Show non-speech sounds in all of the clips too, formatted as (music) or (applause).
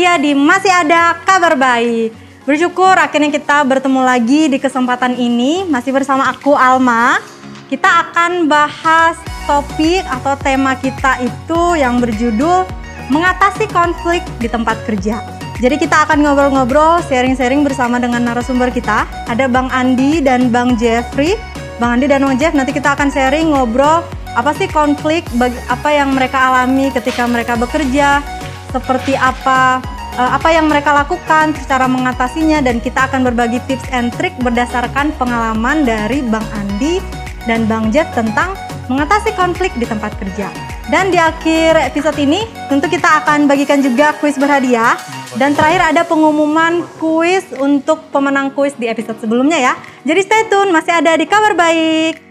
Kita ketemu lagi ya di Masih Ada Kabar Baik. Bersyukur akhirnya kita bertemu lagi di kesempatan ini masih bersama aku Alma. Kita akan bahas topik atau tema kita itu yang berjudul mengatasi konflik di tempat kerja. Jadi kita akan ngobrol-ngobrol, sharing-sharing bersama dengan narasumber kita. Ada Bang Andi dan Bang Jeffrey. Bang Andi dan Bang Jeff nanti kita akan sharing ngobrol apa sih konflik, apa yang mereka alami ketika mereka bekerja, seperti apa uh, apa yang mereka lakukan, cara mengatasinya dan kita akan berbagi tips and trick berdasarkan pengalaman dari Bang Andi dan Bang Jeff tentang mengatasi konflik di tempat kerja. Dan di akhir episode ini tentu kita akan bagikan juga kuis berhadiah dan terakhir ada pengumuman kuis untuk pemenang kuis di episode sebelumnya ya. Jadi stay tune masih ada di kabar baik.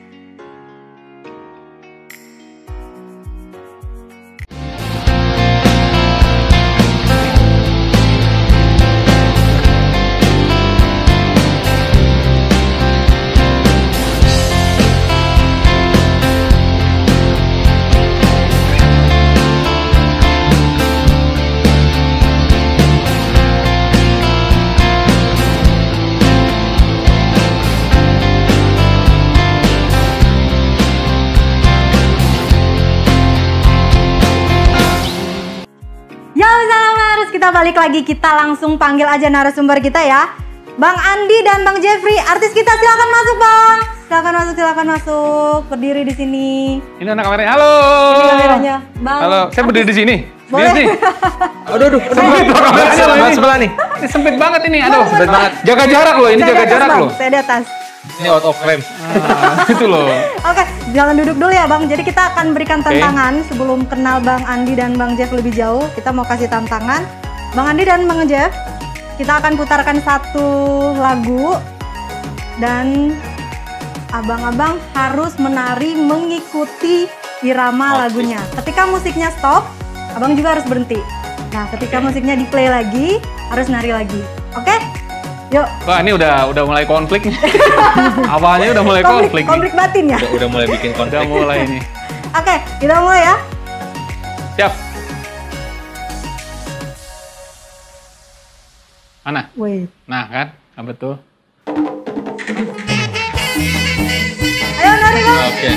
Balik lagi kita langsung panggil aja narasumber kita ya. Bang Andi dan Bang Jeffrey, artis kita silakan masuk bang. Silakan masuk, silakan masuk. Berdiri di sini. Ini anak kameranya. Halo. Ini kameranya, bang. Halo, saya berdiri di sini. Boleh. Di sini. (laughs) aduh, aduh, sempit loh kameranya sebelah, sebelah nih. Ini sempit banget ini, aduh. Sempit banget. Jaga jarak loh, ini Saya jaga atas, jarak bang. loh. Saya di atas. Ini out of frame. Ah, itu loh. Oke, jangan duduk dulu ya Bang. Jadi kita akan berikan tantangan sebelum kenal Bang Andi dan Bang Jeff lebih jauh. Kita mau kasih tantangan. Bang Andi dan Bang Jeff, kita akan putarkan satu lagu dan abang-abang harus menari mengikuti irama lagunya. Ketika musiknya stop, abang juga harus berhenti. Nah, ketika musiknya di play lagi, harus nari lagi. Oke? Yuk. Wah, ini udah udah mulai konflik nih. (laughs) Awalnya udah mulai konflik, konflik nih. batin ya. Udah, udah mulai bikin konflik. Udah mulai nih. Oke, kita mulai ya. Siap. Mana? Wait. Nah, kan? Apa tuh? Ayo nari bang. Oke.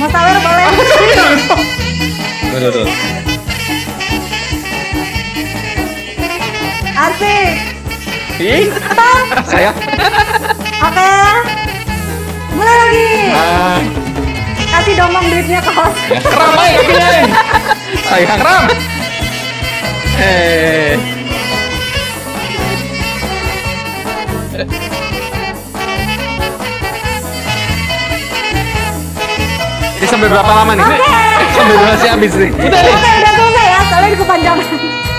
Mau sawer boleh. Tuh, tuh, tuh. Asik. Ih, saya. Oke. Mulai lagi. Ah, Kasih dong bang duitnya ke host. keram aja kakinya. eh. Sayang keram. Eh. Ini sampai berapa lama nih? Oke. Sampai durasi habis nih. Udah nih. Oke udah selesai ya. Soalnya di kepanjangan.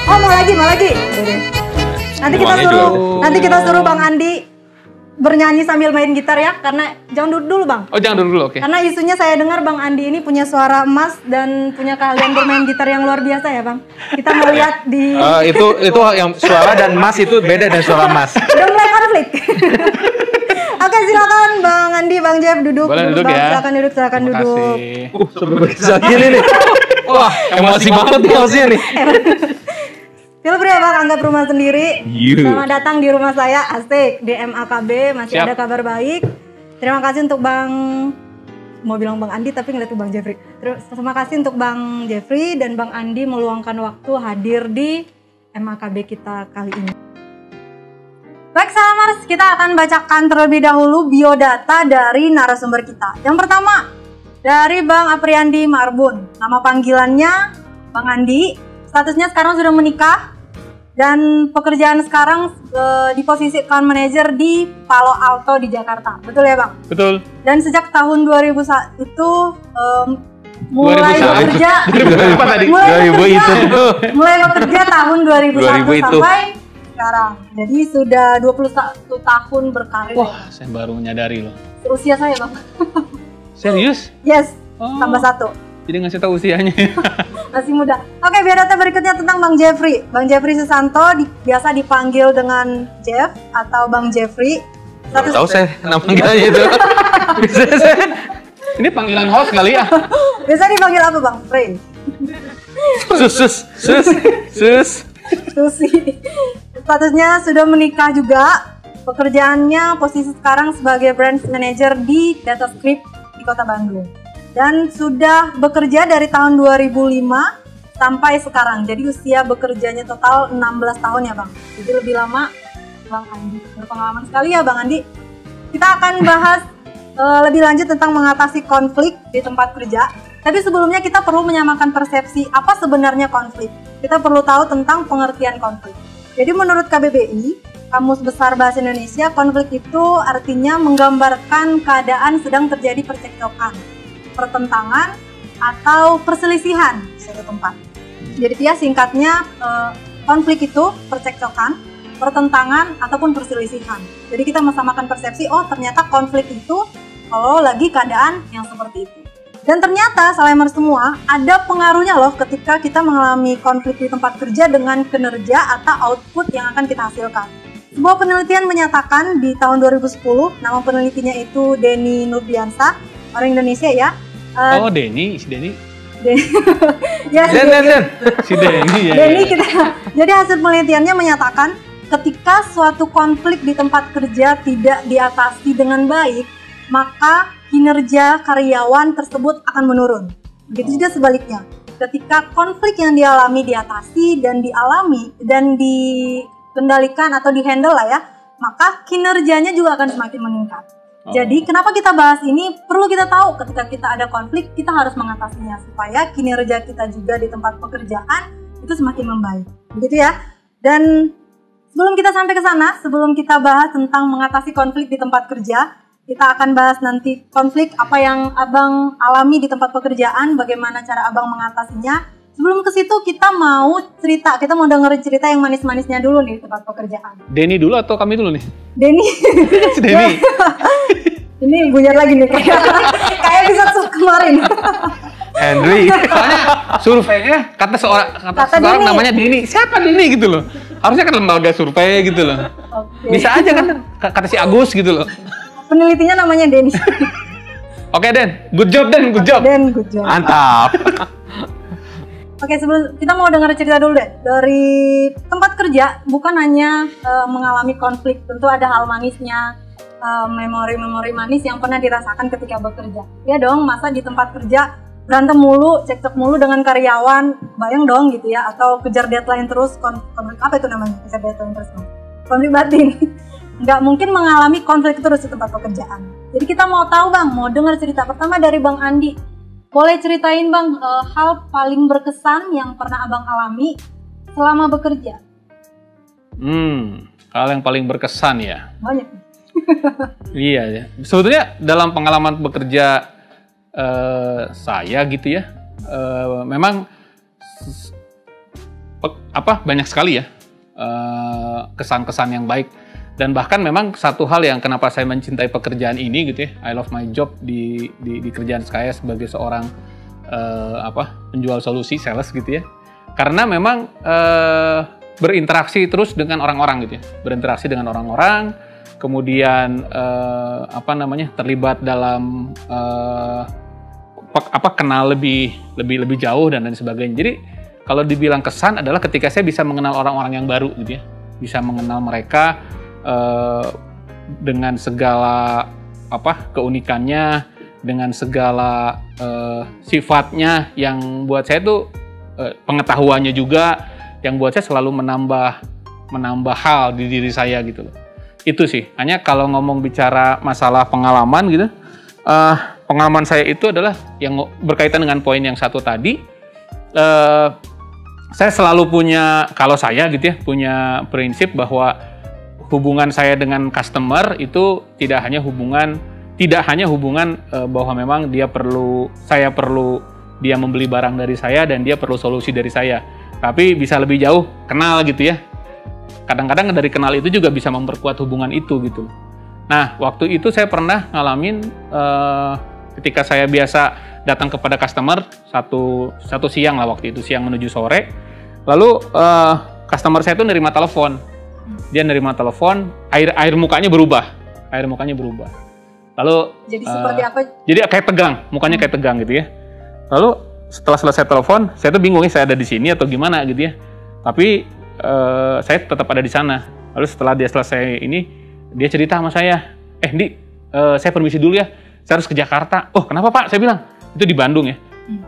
Oh mau lagi mau lagi. Udah. Nanti kita suruh nanti kita suruh bang Andi bernyanyi sambil main gitar ya karena jangan duduk dulu bang. Oh, jangan dulu dulu, oke. Karena isunya saya dengar Bang Andi ini punya suara emas dan punya keahlian bermain gitar yang luar biasa ya Bang. Kita mau lihat di Eh, itu itu yang suara dan mas itu beda dengan suara mas. Udah mulai konflik. Oke silakan Bang Andi, Bang Jeff duduk. Boleh duduk Bang. ya. Silakan duduk, silakan Terima duduk. kasih. Uh, sampai berkisah gini nih. Wah, emosi banget nih nih. Feel free ya Bang, anggap rumah sendiri. You. Selamat datang di rumah saya, asik di MAKB masih Siap. ada kabar baik. Terima kasih untuk Bang mau bilang Bang Andi tapi ngeliat tuh Bang Jeffrey. Terus terima kasih untuk Bang Jeffrey dan Bang Andi meluangkan waktu hadir di MAKB kita kali ini. Baik Salamars, kita akan bacakan terlebih dahulu biodata dari narasumber kita. Yang pertama, dari Bang Apriandi Marbun. Nama panggilannya Bang Andi. Statusnya sekarang sudah menikah dan pekerjaan sekarang eh, di posisi account manager di Palo Alto di Jakarta. Betul ya, Bang? Betul. Dan sejak tahun 2001 itu em, mulai 2001. bekerja (laughs) 2000 apa tadi? mulai 2000 bekerja, itu. mulai bekerja tahun 2001 2000 itu. sampai sekarang. Jadi sudah 21 tahun berkarir. Wah, saya baru menyadari loh. Usia saya, Bang. Serius? Yes, Oh. tambah satu. Jadi ngasih tahu usianya. (laughs) Masih muda. Oke, biar data berikutnya tentang Bang Jeffrey. Bang Jeffrey Susanto di- biasa dipanggil dengan Jeff atau Bang Jeffrey. Baru tahu saya nama panggilannya itu. Saya. (laughs) Ini panggilan host kali ya? Biasa dipanggil apa, Bang? Frey. Sus, sus, sus, sus. Susi. Statusnya sudah menikah juga. Pekerjaannya posisi sekarang sebagai brand manager di DataScript di Kota Bandung. Dan sudah bekerja dari tahun 2005 sampai sekarang. Jadi usia bekerjanya total 16 tahun ya Bang. Jadi lebih lama Bang Andi. Berpengalaman sekali ya Bang Andi. Kita akan bahas eh, lebih lanjut tentang mengatasi konflik di tempat kerja. Tapi sebelumnya kita perlu menyamakan persepsi apa sebenarnya konflik. Kita perlu tahu tentang pengertian konflik. Jadi menurut KBBI, Kamus Besar Bahasa Indonesia, konflik itu artinya menggambarkan keadaan sedang terjadi percekcokan, pertentangan, atau perselisihan di suatu tempat. Jadi dia singkatnya eh, konflik itu percekcokan, pertentangan ataupun perselisihan. Jadi kita mesamakan persepsi, oh ternyata konflik itu kalau lagi keadaan yang seperti itu. Dan ternyata Salamer semua ada pengaruhnya loh ketika kita mengalami konflik di tempat kerja dengan kinerja atau output yang akan kita hasilkan. Sebuah penelitian menyatakan di tahun 2010, nama penelitinya itu Denny Nurbiansa, orang Indonesia ya. Eh, Oh, Denny, si Denny. Den- (laughs) ya, Den, Den, Den. Si Denny ya. Denny kita. Jadi hasil penelitiannya menyatakan ketika suatu konflik di tempat kerja tidak diatasi dengan baik, maka kinerja karyawan tersebut akan menurun. Begitu juga sebaliknya. Ketika konflik yang dialami diatasi dan dialami dan dikendalikan atau dihandle lah ya, maka kinerjanya juga akan semakin meningkat. Oh. Jadi kenapa kita bahas ini? Perlu kita tahu ketika kita ada konflik, kita harus mengatasinya supaya kinerja kita juga di tempat pekerjaan itu semakin membaik. Begitu ya. Dan sebelum kita sampai ke sana, sebelum kita bahas tentang mengatasi konflik di tempat kerja, kita akan bahas nanti konflik apa yang Abang alami di tempat pekerjaan, bagaimana cara Abang mengatasinya. Sebelum ke situ kita mau cerita, kita mau dengerin cerita yang manis-manisnya dulu nih tempat pekerjaan. Denny dulu atau kami dulu nih? Denny, Si (laughs) Denny. (laughs) ini buyar lagi nih kayak kayak episode kemarin. (laughs) Henry. Soalnya surveinya kata seorang kata, Kata seorang Denny. namanya Denny. Siapa Denny gitu loh? Harusnya kan lembaga survei gitu loh. Oke. Bisa aja kan kata si Agus gitu loh. Penelitinya namanya Denny. Oke Den, good job Den, good job. Den, good job. Mantap. Oke, sebelum kita mau dengar cerita dulu deh dari tempat kerja, bukan hanya eh, mengalami konflik, tentu ada hal manisnya, eh, memori-memori manis yang pernah dirasakan ketika bekerja. Ya dong, masa di tempat kerja berantem mulu, cekcok mulu dengan karyawan, bayang dong gitu ya, atau kejar deadline terus, kon- konflik apa itu namanya, kejar deadline terus, konflik batin. (laughs) Nggak mungkin mengalami konflik terus di tempat pekerjaan. Jadi kita mau tahu bang, mau dengar cerita pertama dari bang Andi. Boleh ceritain bang eh, hal paling berkesan yang pernah abang alami selama bekerja? Hmm, hal yang paling berkesan ya. Banyak. (laughs) Iya ya. Sebetulnya dalam pengalaman bekerja eh, saya gitu ya, eh, memang apa banyak sekali ya kesan-kesan yang baik dan bahkan memang satu hal yang kenapa saya mencintai pekerjaan ini gitu ya, I love my job di di, di kerjaan saya sebagai seorang eh, apa penjual solusi sales gitu ya, karena memang eh, berinteraksi terus dengan orang-orang gitu ya, berinteraksi dengan orang-orang kemudian eh, apa namanya terlibat dalam pe- apa kenal lebih lebih lebih jauh dan lain sebagainya. Jadi kalau dibilang kesan adalah ketika saya bisa mengenal orang-orang yang baru gitu ya, bisa mengenal mereka eh, dengan segala apa keunikannya, dengan segala eh, sifatnya yang buat saya tuh eh, pengetahuannya juga yang buat saya selalu menambah menambah hal di diri saya gitu loh. Itu sih. Hanya kalau ngomong bicara masalah pengalaman gitu eh, pengalaman saya itu adalah yang berkaitan dengan poin yang satu tadi eh, saya selalu punya kalau saya gitu ya punya prinsip bahwa hubungan saya dengan customer itu tidak hanya hubungan tidak hanya hubungan eh, bahwa memang dia perlu saya perlu dia membeli barang dari saya dan dia perlu solusi dari saya. Tapi bisa lebih jauh kenal gitu ya. Kadang-kadang dari kenal itu juga bisa memperkuat hubungan itu gitu. Nah, waktu itu saya pernah ngalamin eh, ketika saya biasa datang kepada customer satu satu siang lah waktu itu siang menuju sore, lalu eh, customer saya itu nerima telepon, dia nerima telepon, air air mukanya berubah, air mukanya berubah. Lalu Jadi Eh, seperti apa? jadi kayak tegang, mukanya kayak tegang gitu ya. Lalu setelah selesai telepon, saya tuh bingung ya saya ada di sini atau gimana gitu ya. Tapi eh, saya tetap ada di sana. Lalu setelah dia selesai ini, dia cerita sama saya, eh Di, eh, saya permisi dulu ya, saya harus ke Jakarta. Oh kenapa Pak? Saya bilang itu di Bandung ya.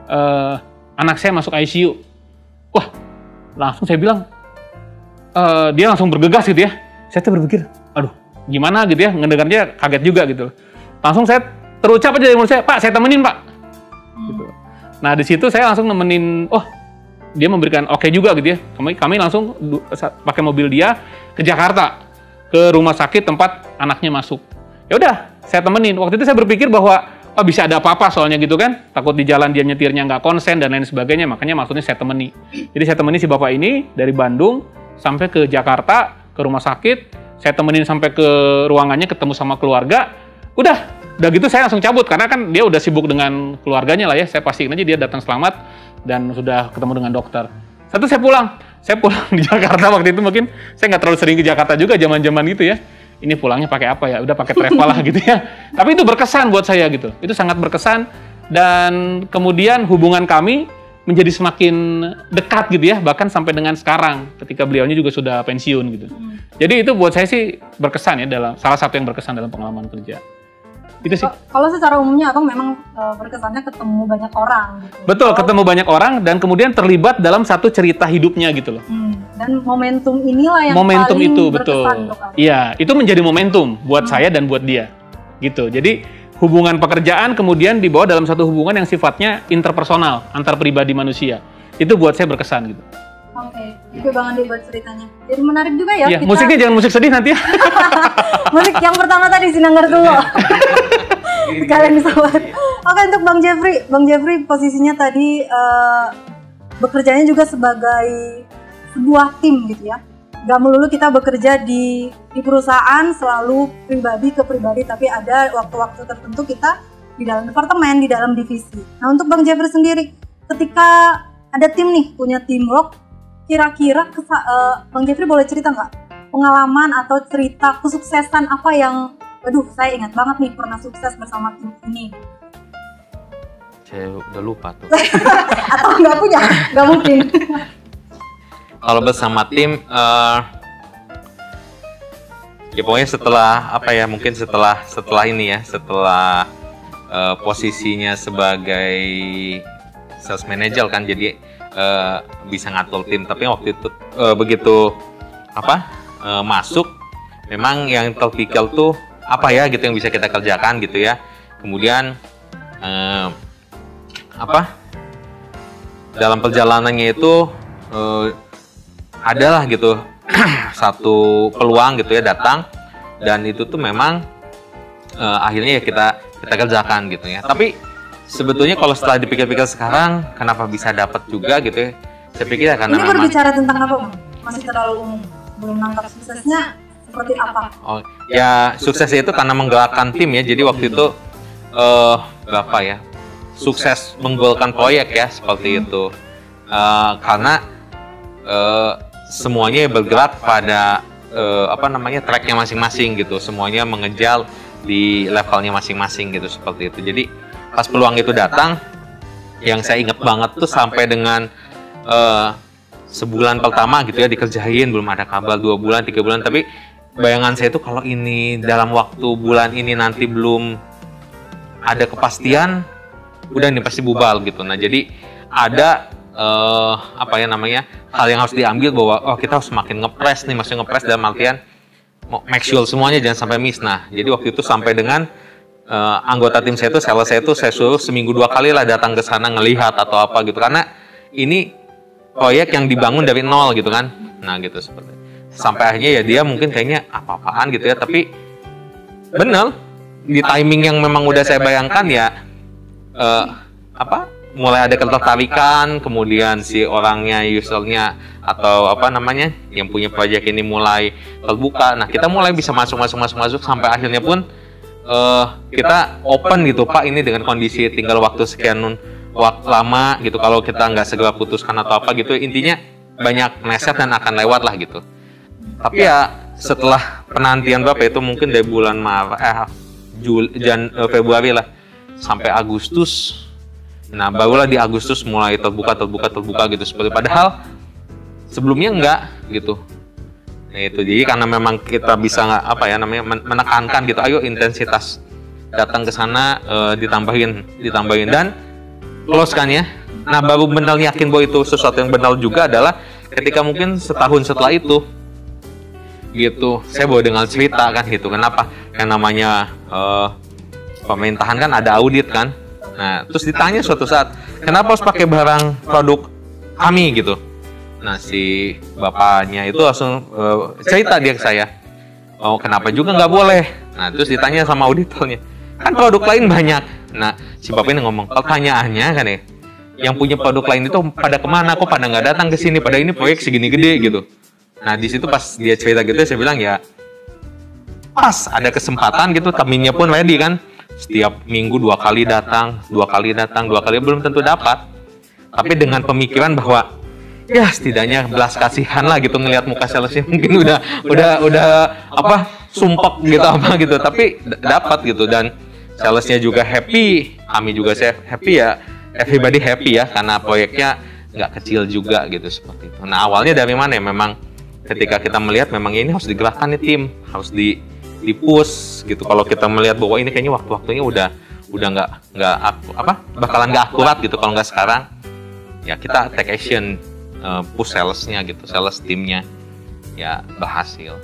Eh, anak saya masuk ICU. Wah, langsung saya bilang, eh, dia langsung bergegas gitu ya. Saya tuh berpikir, aduh gimana gitu ya, ngedengarnya kaget juga gitu. Langsung saya terucap aja dari mulut saya, Pak saya temenin Pak. Gitu. Nah di situ saya langsung nemenin, oh dia memberikan oke juga gitu ya. Kami, kami langsung pakai mobil dia ke Jakarta, ke rumah sakit tempat anaknya masuk. Ya udah, saya temenin. Waktu itu saya berpikir bahwa oh bisa ada apa-apa soalnya gitu kan. Takut di jalan dia nyetirnya nggak konsen dan lain sebagainya. Makanya maksudnya saya temani. Jadi saya temani si bapak ini dari Bandung sampai ke Jakarta ke rumah sakit. Saya temenin sampai ke ruangannya ketemu sama keluarga. Udah, udah gitu saya langsung cabut karena kan dia udah sibuk dengan keluarganya lah ya. Saya pastiin aja dia datang selamat dan sudah ketemu dengan dokter. Satu saya pulang, saya pulang (laughs) di Jakarta waktu itu mungkin saya nggak terlalu sering ke Jakarta juga zaman-zaman itu ya. Ini pulangnya pakai apa ya? Udah pakai travel lah (laughs) gitu ya. Tapi itu berkesan buat saya gitu. Itu sangat berkesan dan kemudian hubungan kami menjadi semakin dekat gitu ya, bahkan sampai dengan sekarang ketika beliaunya juga sudah pensiun gitu. Jadi itu buat saya sih berkesan ya dalam salah satu yang berkesan dalam pengalaman kerja. Itu sih. Kalau secara umumnya abang memang eh, berkesannya ketemu banyak orang gitu. Betul, Kalau- ketemu banyak orang dan kemudian terlibat dalam satu cerita hidupnya gitu loh. Hmm, Dan momentum inilah yang momentum paling itu betul. Iya, itu menjadi momentum buat saya dan buat dia. Gitu. Jadi hubungan pekerjaan kemudian dibawa dalam satu hubungan yang sifatnya interpersonal antar pribadi manusia. Itu buat saya berkesan gitu. Oke, itu Bang Andi buat ceritanya. Jadi menarik juga ya. Iya, kita- musiknya jangan musik sedih nanti ya. (laughs) musik yang pertama tadi Sinanggar Tua. (laughs) Sekalian disawat. Oke untuk Bang Jeffrey, Bang Jeffrey posisinya tadi eh, bekerjanya juga sebagai sebuah tim gitu ya. Gak melulu kita bekerja di di perusahaan selalu pribadi ke pribadi, tapi ada waktu-waktu tertentu kita di dalam departemen, di dalam divisi. Nah untuk Bang Jeffrey sendiri, ketika ada tim nih punya teamwork, kira-kira kesa- eh, Bang Jeffrey boleh cerita nggak pengalaman atau cerita kesuksesan apa yang aduh saya ingat banget nih pernah sukses bersama tim ini Saya udah lupa tuh. (laughs) atau nggak punya nggak mungkin (laughs) Kalau bersama tim, eh, ya pokoknya setelah apa ya, mungkin setelah setelah ini ya, setelah eh, posisinya sebagai sales manager kan, jadi eh, bisa ngatur tim. Tapi waktu itu eh, begitu apa eh, masuk, memang yang terpikir tuh apa ya gitu yang bisa kita kerjakan gitu ya. Kemudian eh, apa dalam perjalanannya itu eh, adalah gitu (clears throat) satu peluang gitu ya datang dan itu tuh memang eh, akhirnya ya kita kita kerjakan gitu ya tapi sebetulnya kalau setelah dipikir-pikir sekarang kenapa bisa dapat juga gitu ya saya pikir ya karena ini berbicara tentang apa Bang? masih terlalu umum belum nangkap suksesnya seperti apa Oh, ya sukses itu karena menggerakkan tim ya. Jadi waktu itu eh berapa ya? Sukses menggolkan proyek ya seperti itu. Eh, karena eh, semuanya bergerak pada eh, apa namanya tracknya masing-masing gitu. Semuanya mengejar di levelnya masing-masing gitu seperti itu. Jadi pas peluang itu datang, yang saya ingat banget tuh sampai dengan eh, sebulan pertama gitu ya dikerjain belum ada kabar dua bulan tiga bulan tapi bayangan saya itu kalau ini dalam waktu bulan ini nanti belum ada kepastian udah nih pasti bubal gitu nah jadi ada eh, apa ya namanya hal yang harus diambil bahwa oh kita harus semakin ngepres nih maksudnya ngepres dalam artian make sure semuanya jangan sampai miss. Nah jadi waktu itu sampai dengan eh, anggota tim saya itu sales saya itu saya suruh seminggu dua kali lah datang ke sana ngelihat atau apa gitu. Karena ini proyek yang dibangun dari nol gitu kan. Nah gitu seperti sampai akhirnya ya dia mungkin kayaknya apa-apaan gitu ya tapi bener. Di timing yang memang udah saya bayangkan ya eh, apa mulai ada ketertarikan kemudian si orangnya usernya atau apa namanya yang punya proyek ini mulai terbuka. Nah kita mulai bisa masuk masuk masuk masuk sampai akhirnya pun eh, kita open gitu pak ini dengan kondisi tinggal waktu sekian waktu lama gitu. Kalau kita nggak segera putuskan atau apa gitu intinya banyak meleset dan akan lewat lah gitu. Tapi ya setelah penantian berapa itu mungkin dari bulan Maret eh Jul, Jan, eh, Februari lah sampai Agustus Nah, barulah di Agustus mulai terbuka, terbuka, terbuka gitu. Seperti padahal sebelumnya enggak gitu. Nah, itu jadi karena memang kita bisa apa ya namanya men- menekankan gitu, ayo intensitas datang ke sana eh, ditambahin, ditambahin. Dan close kan ya. Nah, baru benar yakin bahwa itu sesuatu yang benar juga adalah ketika mungkin setahun setelah itu gitu. Saya bawa dengan cerita kan gitu. Kenapa? Yang namanya eh, pemerintahan kan ada audit kan nah terus ditanya suatu saat kenapa harus pakai barang produk kami? gitu. Nah si bapaknya itu langsung eh, cerita dia ke saya. Oh kenapa juga nggak boleh? Nah terus ditanya sama auditornya. Kan produk lain banyak. Nah si bapaknya ngomong pertanyaannya kan ya yang punya produk lain itu pada ke mana? Kok pada nggak datang ke sini? Pada ini proyek segini gede gitu. Nah di situ pas dia cerita gitu saya bilang ya pas ada kesempatan gitu taminnya pun ready kan setiap minggu dua kali datang dua kali datang dua kali belum tentu dapat. Tapi dengan pemikiran bahwa ya setidaknya belas kasihan lah gitu ngelihat muka salesnya (laughs) mungkin udah udah udah apa sumpek gitu (laughs) apa gitu. Tapi dapat gitu dan salesnya juga happy kami juga saya happy ya. Everybody happy ya karena proyeknya nggak kecil juga gitu seperti itu. Nah awalnya dari mana ya? Memang ketika kita melihat memang ini harus digerakkan nih tim harus di di push gitu. Kalau kita melihat bahwa ini kayaknya waktu-waktunya udah udah nggak nggak apa bakalan nggak akurat gitu. kalau nggak sekarang ya kita take action uh, push salesnya gitu sales timnya. Ya berhasil.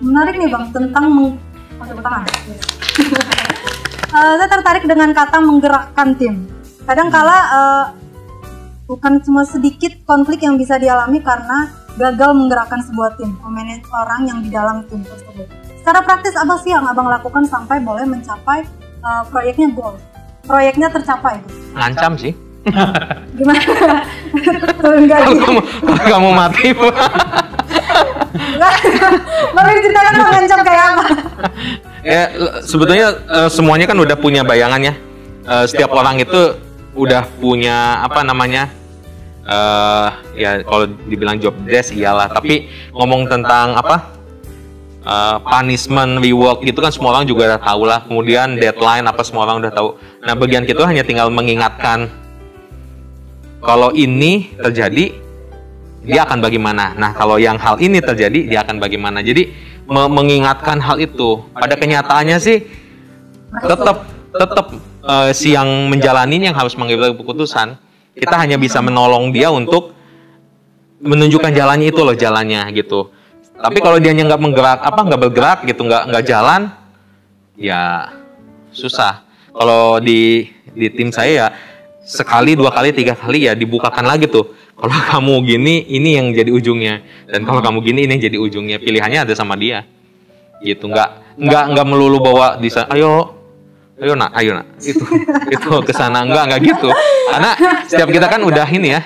Menarik nih bang tentang meng... Oh, tangan. (laughs) Eh, saya tertarik dengan kata menggerakkan tim. Kadang kala eh, bukan cuma sedikit konflik yang bisa dialami karena gagal menggerakkan sebuah tim, memanage orang yang di dalam tim tersebut. Secara praktis apa sih yang abang lakukan sampai boleh mencapai eh, proyeknya goal, proyeknya tercapai? gitu? ngancam sih Gimana? Gaji. (laughs) kalau kamu kalau kamu mati Baru diceritakan mengancam kayak apa? ya sebetulnya eh, semuanya kan udah punya bayangan ya Eh, setiap orang itu udah punya apa namanya eh ya kalau dibilang job desk iyalah tapi ngomong tentang apa eh, punishment reward gitu kan semua orang juga udah tahu lah. Kemudian deadline apa semua orang udah tahu. Nah bagian kita hanya tinggal mengingatkan kalau ini terjadi dia akan bagaimana. Nah kalau yang hal ini terjadi dia akan bagaimana. Jadi me- mengingatkan hal itu pada kenyataannya sih tetap tetap eh, si yang menjalani yang harus mengambil keputusan kita hanya bisa menolong dia untuk menunjukkan jalannya itu loh jalannya gitu tapi kalau dia nggak menggerak apa nggak bergerak gitu nggak nggak jalan? Ya susah. Kalau di di tim saya ya sekali dua kali tiga kali ya dibukakan lagi tuh. Kalau (laughs) kamu gini ini yang jadi ujungnya. Dan kalau kamu gini ini yang jadi ujungnya. Pilihannya ada sama dia. Gitu nggak nggak nggak melulu bawa di sana ayo ayo nak ayo nak. (laughs) Itu itu ke sana. Enggak enggak gitu. Karena setiap kita kan udah ini ya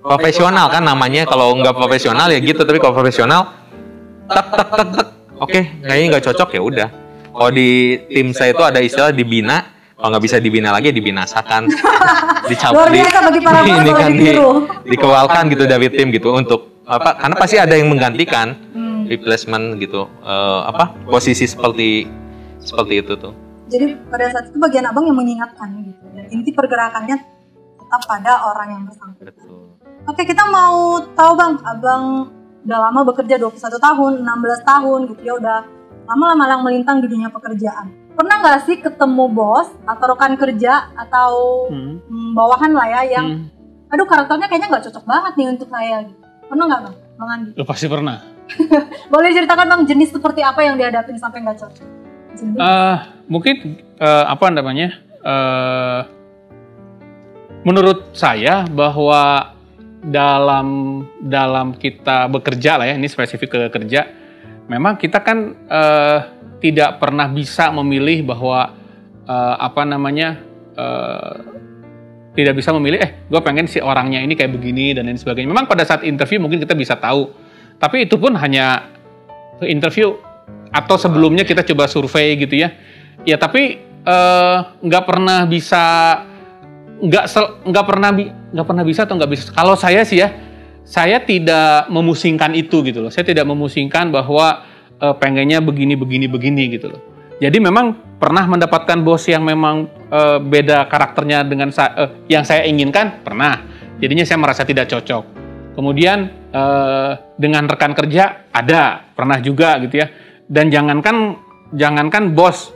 profesional kan namanya. Kalau nggak profesional ya gitu. Tapi kalau profesional tak tak tak tak oke kayaknya nggak cocok ya udah. Kalau di tim saya itu ada istilah dibina. Kalau nggak bisa dibina lagi dibinasakan. (laughs) Dicabut biasa bagi para bos (laughs) ini kan di, dikeluarkan gitu dari tim gitu untuk apa? Karena pasti ada yang menggantikan Hmm. replacement gitu. Eh, apa? Posisi seperti seperti itu tuh. Jadi pada saat itu bagian abang yang mengingatkan gitu. Dan inti pergerakannya tetap pada orang yang bersangkutan. betul. Oke, kita mau tahu bang, abang udah lama bekerja 21 tahun, 16 tahun gitu ya, udah lama-lama lang melintang di dunia pekerjaan. Pernah nggak sih ketemu bos atau rekan kerja atau Hmm. hmm, bawahan lah ya yang, Hmm. aduh karakternya kayaknya nggak cocok banget nih untuk saya gitu. Pernah nggak bang, bang Andi? Lo pasti pernah. (laughs) Boleh ceritakan bang jenis seperti apa yang dihadapin sampai nggak cocok? Jenis. Eh, mungkin eh, apa namanya? eh, menurut saya bahwa dalam dalam kita bekerja lah ya, ini spesifik ke kerja, memang kita kan eh, tidak pernah bisa memilih bahwa eh, apa namanya eh, tidak bisa memilih eh gue pengen si orangnya ini kayak begini dan lain sebagainya. Memang pada saat interview mungkin kita bisa tahu, tapi itu pun hanya interview atau sebelumnya kita coba survei gitu ya. Ya tapi nggak pernah bisa nggak nggak pernah nggak pernah bisa atau nggak bisa. Kalau saya sih ya, saya tidak memusingkan itu gitu loh. Saya tidak memusingkan bahwa eh, pengennya begini begini begini gitu loh. Jadi memang pernah mendapatkan bos yang memang eh, beda karakternya dengan sa- eh, yang saya inginkan pernah. Jadinya saya merasa tidak cocok. Kemudian eh, dengan rekan kerja ada pernah juga gitu ya. Dan jangankan jangankan bos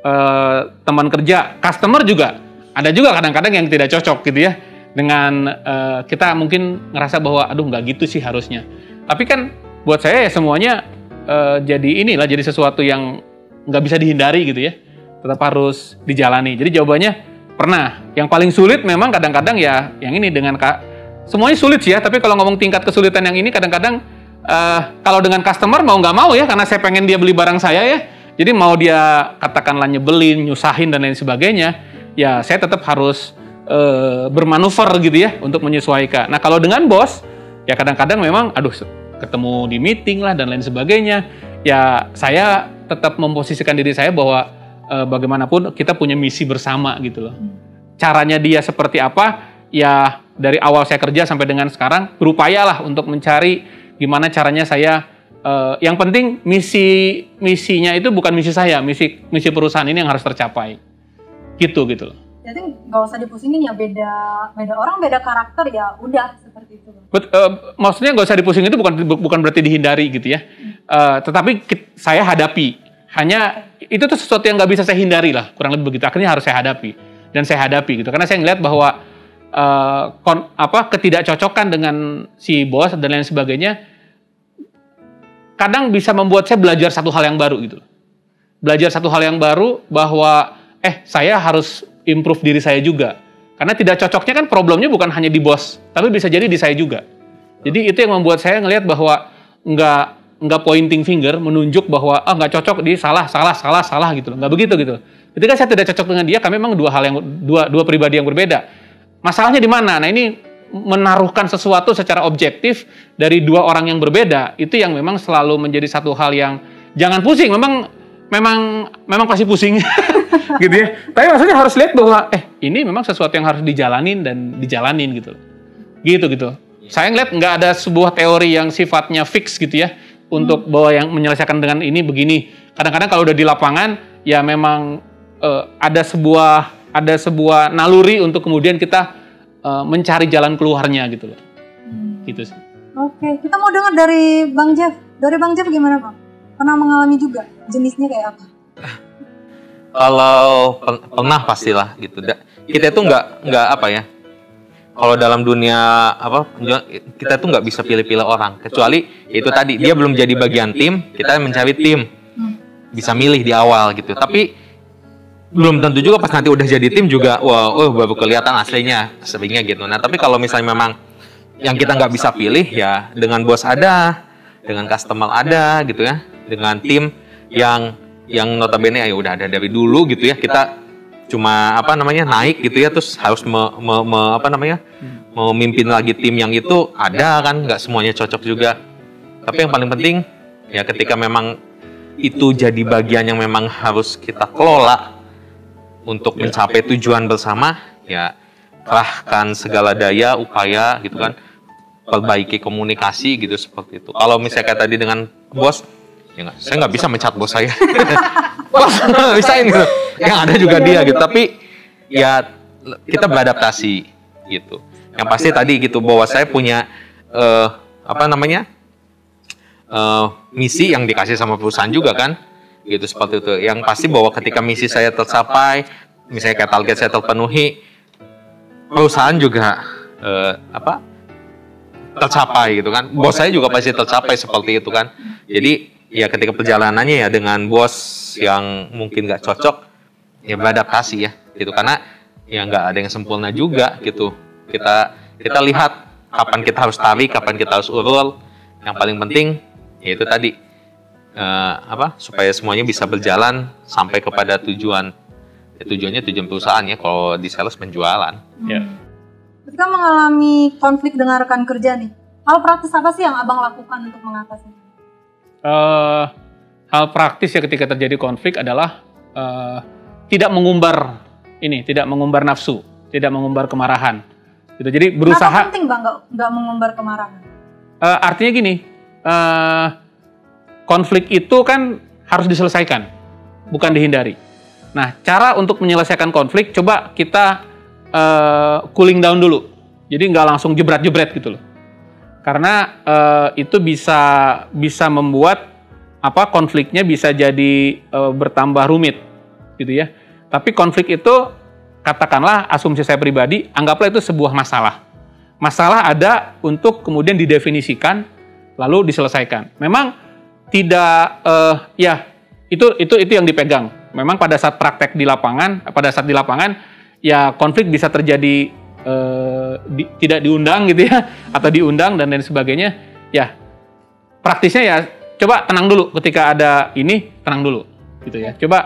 eh, teman kerja, customer juga ada juga kadang-kadang yang tidak cocok gitu ya dengan eh, kita mungkin ngerasa bahwa aduh nggak gitu sih harusnya. Tapi kan buat saya ya semuanya eh, jadi inilah jadi sesuatu yang nggak bisa dihindari gitu ya. Tetap harus dijalani. Jadi jawabannya pernah. Yang paling sulit memang kadang-kadang ya yang ini dengan kak semuanya sulit sih ya. Tapi kalau ngomong tingkat kesulitan yang ini kadang-kadang eh, kalau dengan customer mau nggak mau ya karena saya pengen dia beli barang saya ya. Jadi mau dia katakanlah nyebelin, nyusahin dan lain sebagainya, ya saya tetap harus eh, bermanuver gitu ya untuk menyesuaikan. Nah kalau dengan bos, ya kadang-kadang memang, aduh ketemu di meeting lah dan lain sebagainya, ya saya tetap memposisikan diri saya bahwa eh, bagaimanapun kita punya misi bersama gitu loh. Caranya dia seperti apa, ya dari awal saya kerja sampai dengan sekarang berupayalah untuk mencari gimana caranya saya eh, yang penting misi misinya itu bukan misi saya, misi misi perusahaan ini yang harus tercapai. Gitu gitu loh. Jadi nggak usah dipusingin ya beda beda orang beda karakter ya udah seperti itu. Bet- eh, maksudnya nggak usah dipusing itu bukan bu- bukan berarti dihindari gitu ya. Eh, tetapi kit- saya hadapi. Hanya itu tuh sesuatu yang nggak bisa saya hindari lah, kurang lebih begitu. Akhirnya harus saya hadapi dan saya hadapi gitu. Karena saya ngeliat bahwa eh, kon- apa ketidakcocokan dengan si bos dan lain sebagainya kadang bisa membuat saya belajar satu hal yang baru gitu. Belajar satu hal yang baru bahwa eh saya harus improve diri saya juga. Karena tidak cocoknya kan problemnya bukan hanya di bos, tapi bisa jadi di saya juga. Jadi itu yang membuat saya ngelihat bahwa nggak nggak pointing finger menunjuk bahwa ah nggak cocok di salah salah salah salah gitu loh. Nggak begitu gitu ketika saya tidak cocok dengan dia kami memang dua hal yang dua dua pribadi yang berbeda. Masalahnya di mana? Nah ini menaruhkan sesuatu secara objektif dari dua orang yang berbeda itu yang memang selalu menjadi satu hal yang jangan pusing. Memang memang memang pasti pusing. (laughs) Gitu ya. Tapi maksudnya harus lihat bahwa eh ini memang sesuatu yang harus dijalanin dan dijalanin gitu. Loh. gitu gitu. Saya ngeliat nggak ada sebuah teori yang sifatnya fix gitu ya untuk bahwa yang menyelesaikan dengan ini begini. Kadang-kadang kalau udah di lapangan ya memang eh, ada sebuah ada sebuah naluri untuk kemudian kita eh, mencari jalan keluarnya gitu loh. Gitu sih. Oke, kita mau dengar dari Bang Jeff. Dari Bang Jeff gimana Bang? Pernah mengalami juga jenisnya kayak apa? Kalau pen- pernah pastilah gitu. Da- Kita itu nggak nggak apa ya. Kalau dalam dunia apa kita tuh nggak bisa pilih-pilih orang. Kecuali itu tadi dia belum jadi bagian tim, kita mencari tim. Bisa milih di awal gitu. Tapi belum tentu juga pas nanti udah jadi tim juga wah oh baru kelihatan aslinya seringnya gitu. Nah tapi kalau misalnya memang yang kita nggak bisa pilih ya dengan bos ada, dengan customer ada gitu ya, dengan tim yang yang notabene ya udah ada dari dulu gitu ya kita cuma apa namanya naik gitu ya terus harus me- me- me- apa namanya memimpin lagi tim yang itu ada kan nggak semuanya cocok juga. Tapi yang paling penting ya ketika memang itu jadi bagian yang memang harus kita kelola untuk mencapai tujuan bersama ya kerahkan segala daya upaya gitu kan perbaiki komunikasi gitu seperti itu. Kalau misalnya kayak tadi dengan bos ya nggak saya nggak bisa mencat bos saya. (laughs) Bos nggak (laughs) bisa ini gitu. yang ada juga dia gitu tapi ya kita beradaptasi gitu. Yang pasti tadi gitu bahwa saya punya eh, apa namanya eh, misi yang dikasih sama perusahaan juga kan gitu seperti itu. Yang pasti bahwa ketika misi saya tercapai misalnya kayak target saya terpenuhi perusahaan juga eh, apa tercapai gitu kan. Bos saya juga pasti tercapai seperti itu kan. Jadi ya ketika perjalanannya ya dengan bos yang mungkin nggak cocok ya beradaptasi ya gitu. Karena ya nggak ada yang sempurna juga gitu. Kita kita lihat kapan kita harus tarik kapan kita harus urul. Yang paling penting ya itu tadi eh, apa supaya semuanya bisa berjalan sampai kepada tujuan. Ya, tujuannya tujuan perusahaan ya kalau di sales penjualan. Ya. Ketika mengalami konflik dengan rekan kerja nih, hal praktis apa sih yang abang lakukan untuk mengatasinya? Eh, hal praktis ya ketika terjadi konflik adalah eh, tidak mengumbar ini, tidak mengumbar nafsu, tidak mengumbar kemarahan. Gitu. Jadi Kenapa berusaha. penting bang nggak mengumbar kemarahan? eh, artinya gini, eh, konflik itu kan harus diselesaikan, bukan dihindari. Nah, cara untuk menyelesaikan konflik, coba kita eh, cooling down dulu. Jadi nggak langsung jebret-jebret gitu loh. Karena eh, itu bisa bisa membuat apa konfliknya bisa jadi eh, bertambah rumit, gitu ya. Tapi konflik itu katakanlah asumsi saya pribadi, anggaplah itu sebuah masalah. Masalah ada untuk kemudian didefinisikan lalu diselesaikan. Memang tidak eh, ya itu itu itu yang dipegang. Memang pada saat praktek di lapangan, pada saat di lapangan ya konflik bisa terjadi eh, di- tidak diundang gitu ya atau diundang dan lain sebagainya. Ya praktisnya ya coba tenang dulu ketika ada ini tenang dulu gitu ya. Coba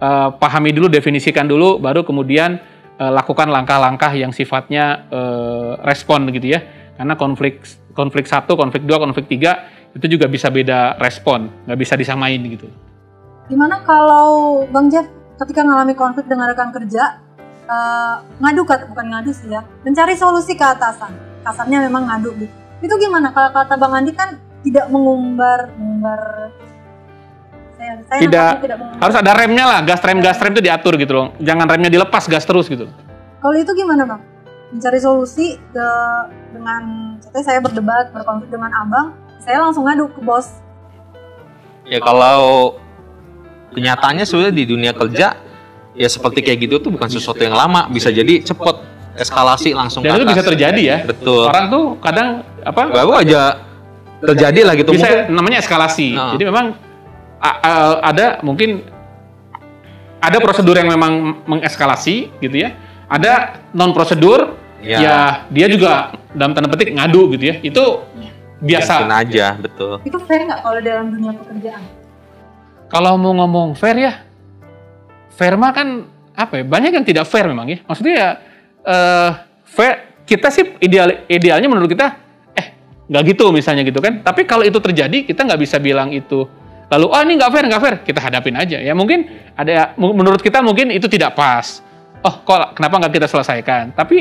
eh, pahami dulu definisikan dulu baru kemudian eh, lakukan langkah-langkah yang sifatnya eh, respon gitu ya. Karena konflik konflik satu, konflik dua, konflik tiga itu juga bisa beda respon, nggak bisa disamain gitu. Gimana kalau Bang Jeff ketika ngalami konflik dengan rekan kerja, eh, ngadu kat- bukan ngadu sih ya, mencari solusi ke atasan. Kasarnya memang ngadu gitu. Itu gimana kalau kata Bang Andi kan tidak mengumbar, mengumbar. Saya, saya Tidak- tidak mengumbar. Harus ada remnya lah, gas rem gas rem itu diatur gitu loh. Jangan remnya dilepas, gas terus gitu. Kalau itu gimana bang? Mencari solusi ke dengan, contohnya saya berdebat berkonflik dengan abang, saya langsung ngadu ke bos. Ya kalau kenyataannya sebenarnya di dunia kerja ya seperti kayak gitu tuh bukan sesuatu yang lama, bisa jadi cepet eskalasi langsung Dan ke itu bisa terjadi ya. Betul. Orang tuh kadang apa? Baru aja terjadi lah gitu bisa mungkin. namanya eskalasi. Nah. Jadi memang ada mungkin ada prosedur yang memang mengeskalasi gitu ya. Ada non prosedur Ya. ya. dia juga dalam tanda petik ngadu gitu ya. Itu biasa. Mungkin aja, betul. Itu fair nggak kalau dalam dunia pekerjaan? Kalau mau ngomong fair ya, mah kan apa ya? Banyak yang tidak fair memang ya. Maksudnya ya eh, fair kita sih ideal idealnya menurut kita eh nggak gitu misalnya gitu kan. Tapi kalau itu terjadi kita nggak bisa bilang itu lalu oh ini nggak fair nggak fair kita hadapin aja ya mungkin ada menurut kita mungkin itu tidak pas. Oh kok kenapa nggak kita selesaikan? Tapi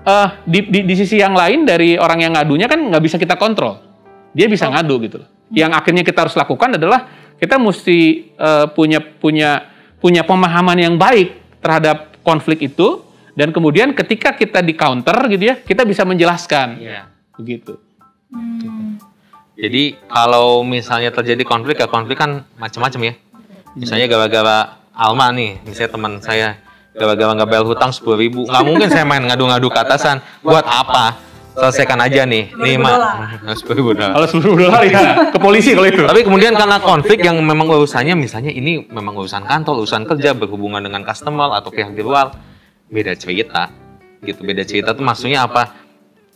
eh di, di, di sisi yang lain dari orang yang ngadunya kan nggak bisa kita kontrol. Dia bisa ngadu gitu loh. Yang akhirnya kita harus lakukan adalah kita mesti eh, punya punya punya pemahaman yang baik terhadap konflik itu dan kemudian ketika kita di counter gitu ya kita bisa menjelaskan Iya. begitu. Hmm. Jadi kalau misalnya terjadi konflik ya konflik kan macam-macam ya. Misalnya gara-gara Alma nih, misalnya teman saya gara-gara nggak bayar hutang sepuluh ribu, nggak mungkin saya main ngadu-ngadu ke atasan. Buat apa? Selesaikan aja nih, nih mak, sepuluh ribu dolar. Kalau sepuluh dolar ya ke polisi kalau itu. Tapi kemudian karena konflik yang memang urusannya misalnya ini memang urusan kantor, urusan kerja berhubungan dengan customer atau pihak di luar, beda cerita. Gitu, beda cerita tuh maksudnya apa?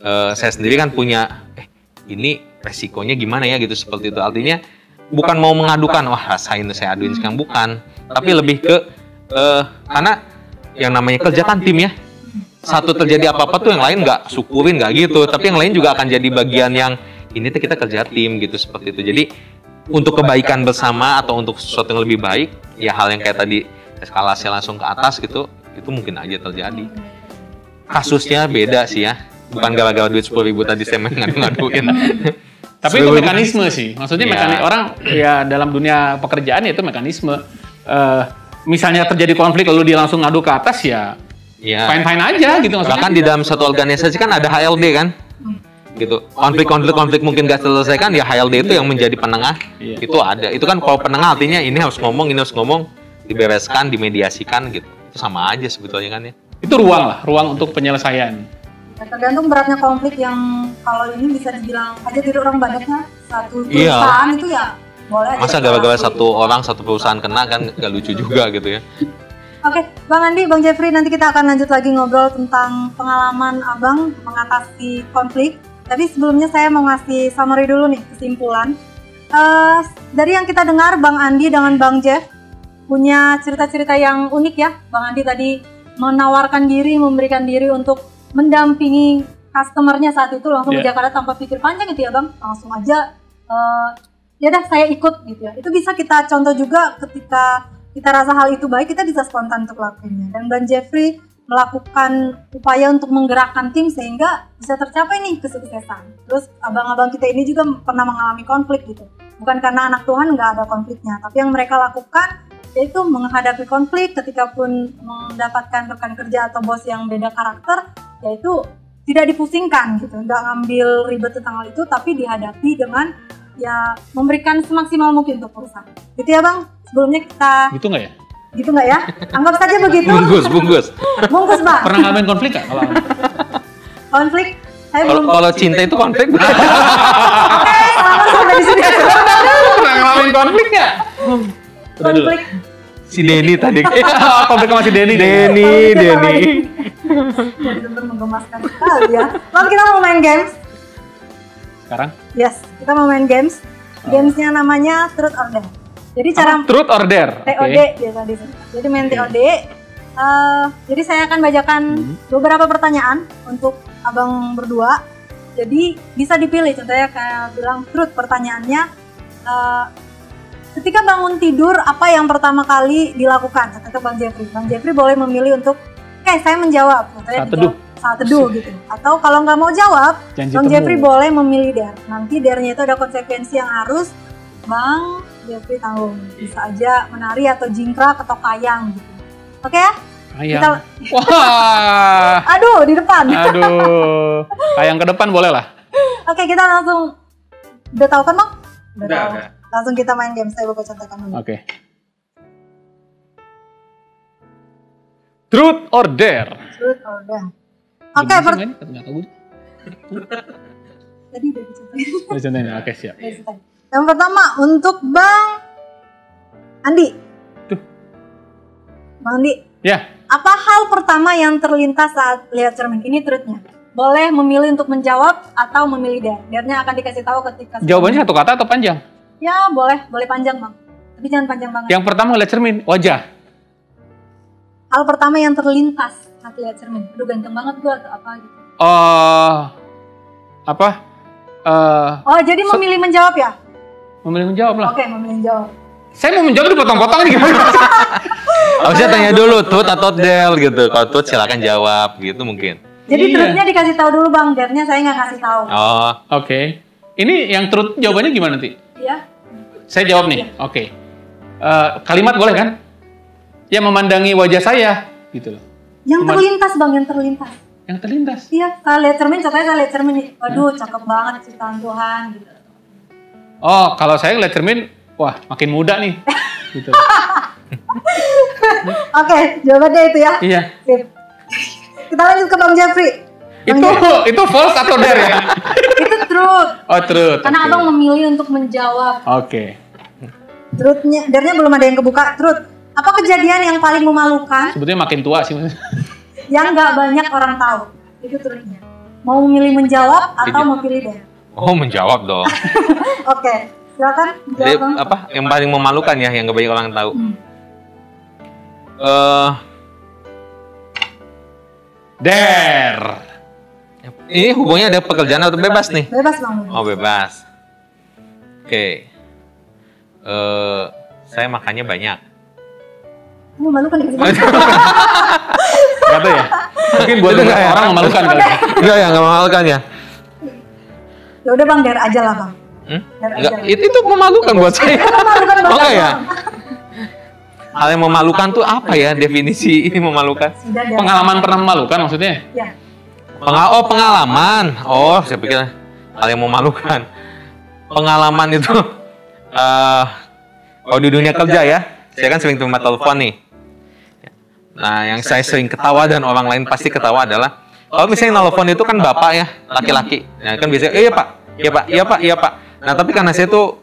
Eh, saya sendiri kan punya eh ini resikonya gimana ya gitu seperti itu. Artinya bukan mau mengadukan, wah rasain saya aduin sekarang bukan, tapi lebih ke eh karena yang namanya kerja kan tim ya. Satu terjadi apa-apa tuh yang lain nggak syukurin nggak gitu, tapi yang lain juga akan jadi bagian yang ini tuh kita kerja tim gitu seperti itu. Jadi untuk kebaikan bersama atau untuk sesuatu yang lebih baik, ya hal yang kayak tadi eskalasi langsung ke atas gitu, itu mungkin aja terjadi. Kasusnya beda sih ya, bukan gara-gara duit sepuluh ribu tadi saya main ngadu-ngaduin. (laughs) Tapi itu mekanisme sih. Maksudnya Iya. mekanik orang ya dalam dunia pekerjaan ya itu mekanisme. Eh, misalnya terjadi konflik lalu dia langsung ngadu ke atas ya Ya. fine fine aja gitu maksudnya. Bahkan di dalam satu organisasi kan ada HLD kan, gitu. Konflik-konflik konflik mungkin gak selesaikan, ya HLD itu yang menjadi penengah. Iya. Itu ada. Itu kan kalau penengah artinya ini harus ngomong, ini harus ngomong, dibereskan, dimediasikan gitu. Itu sama aja sebetulnya kan ya. Itu ruang lah, ruang untuk penyelesaian. Ya, tergantung beratnya konflik yang kalau ini bisa dibilang aja dari orang banyaknya satu Iya. perusahaan itu ya boleh Masa gara-gara satu orang satu perusahaan kena kan gak lucu juga gitu ya. Oke, Bang Andi, Bang Jeffrey, nanti kita akan lanjut lagi ngobrol tentang pengalaman Abang mengatasi konflik. Tapi sebelumnya saya mau ngasih summary dulu nih, kesimpulan. Eh, dari yang kita dengar, Bang Andi dengan Bang Jeff punya cerita-cerita yang unik ya. Bang Andi tadi menawarkan diri, memberikan diri untuk mendampingi customernya saat itu langsung ke Iya. Jakarta tanpa pikir panjang gitu ya Bang. Langsung aja, eh, ya dah saya ikut gitu ya. Itu bisa kita contoh juga ketika kita rasa hal itu baik, kita bisa spontan untuk lakuinnya. Dan Bang Jeffrey melakukan upaya untuk menggerakkan tim sehingga bisa tercapai nih kesuksesan. Terus abang-abang kita ini juga pernah mengalami konflik gitu. Bukan karena anak Tuhan nggak ada konfliknya, tapi yang mereka lakukan yaitu menghadapi konflik ketika pun mendapatkan rekan kerja atau bos yang beda karakter yaitu tidak dipusingkan gitu nggak ngambil ribet tentang hal itu tapi dihadapi dengan ya memberikan semaksimal mungkin untuk perusahaan gitu ya bang sebelumnya kita Gitu nggak ya? gitu nggak ya anggap saja begitu Bungkus, bungkus. bungkus bang Pernah ngalamin konflik nggak? Kalau konflik saya Kalau belum kalau cinta itu konflik. (laughs) oke selamat sampai di sini pernah ngalamin konflik nggak? Konflik si Denny tadi. (laughs) konflik sama si Denny. Denny, Denny. benar menggemaskan sekali ya bang kita mau main games Sekarang yes kita mau main games gamesnya namanya truth or dare jadi cara truth or dare. TOD biasa disebut. Jadi main TOD. eh, jadi saya akan bacakan Hmm. beberapa pertanyaan untuk abang berdua. Jadi bisa dipilih. Contohnya kayak bilang truth pertanyaannya. eh, ketika bangun tidur apa yang pertama kali dilakukan? Kata Bang Jeffrey. Bang Jeffrey boleh memilih untuk, oke saya menjawab. Contohnya Saat teduh. Saat teduh gitu. Atau kalau nggak mau jawab, Janji Bang temu. Jeffrey boleh memilih dare. Nanti dare-nya itu ada konsekuensi yang harus Bang Jeffrey tanggung. Bisa aja menari atau jingkrak atau kayang gitu. Oke ya? Ayang. Kita- Wah. (laughs) Aduh, di depan. Aduh. Ayang ke depan boleh lah. Oke, kita langsung udah tahu kan, Bang? Udah, tahu. udah. Langsung kita main game. Saya buka contekan dulu. Oke. Truth or dare? Truth or dare. Oke, sih per-? Nggak tahu gue. tadi udah dicontohin. Udah contohin. Oke, siap. Udah dicontohin. Yang pertama untuk Bang Andi. Tuh. Bang Andi, Ya, Apa hal pertama yang terlintas saat lihat cermin? Ini truthnya. Boleh memilih untuk menjawab atau memilih dare. Dare-nya akan dikasih tahu ketika jawabannya satu kata atau panjang? Ya, boleh, boleh panjang, Bang. Tapi jangan panjang banget. Yang pertama ngeliat cermin, wajah. Hal pertama yang terlintas saat lihat cermin. Aduh, ganteng banget gua atau apa gitu. Oh, apa? Eh, Oh, jadi memilih menjawab ya? Memilih menjawab lah. Oke, memilih menjawab. Saya mau menjawab dipotong-potong nih gimana? (laughs) Harusnya tanya dulu tut atau del gitu. Kalau tut silakan jawab gitu mungkin. Jadi Iya. truthnya dikasih tahu dulu, Bang. Dare-nya saya nggak kasih tahu. Oh, Oke. Ini yang truth jawabannya gimana nanti? Ya. Saya jawab nih. Oke. Eh, kalimat boleh kan? Ya memandangi wajah saya gitu loh. Yang Cuman- terlintas, Bang, yang terlintas. Yang terlintas. Iya, saya lihat cermin, contohnya saya lihat cermin. nih. Waduh, cakep banget ciptaan Tuhan gitu. Oh, kalau saya ngeliat cermin, wah makin muda nih. (laughs) gitu. (laughs) Oke, jawabannya itu ya. Iya. Sip. Kita lanjut ke Bang Jeffrey. Bang Itu Jeffrey, (laughs) itu false atau dare ya? itu truth. Oh, truth. Karena oke. abang memilih untuk menjawab. Oke. Truthnya, dare-nya belum ada yang kebuka. Truth. Apa kejadian yang paling memalukan Sebetulnya makin tua sih. yang nggak banyak orang tahu? Itu truthnya. Mau memilih menjawab atau Iya. mau pilih dare? Oh menjawab dong. (laughs) Oke, silakan Jadi apa yang paling memalukan ya yang gak banyak orang tahu. Hmm. Eh, Dare. ini hubungnya ada pekerjaan atau bebas nih? Bebas Bang. Oh bebas. Oke. Eh, saya makannya banyak. Memalukan ya? Gak tahu ya. Mungkin buat ya? orang memalukan kali. Enggak ya, enggak memalukan ya? Ya udah Bang, dare aja lah Bang. Hmm? Dare Enggak, aja. itu, itu memalukan buat saya. Memalukan Oh (laughs) ya? Hal yang memalukan tuh apa ya definisi (laughs) ini memalukan? Pengalaman pernah memalukan maksudnya? Ya. Pengal oh pengalaman. Oh, saya pikir hal yang memalukan. Pengalaman itu (laughs) eh kalau di dunia kerja ya, saya kan sering terima telepon nih. Nah, yang saya sering ketawa dan orang lain pasti ketawa adalah kalau misalnya telepon itu kan bapak ya, laki-laki. Nah, kan biasanya, iya pak, iya pak, iya pak, iya pak. Nah, tapi karena saya tuh,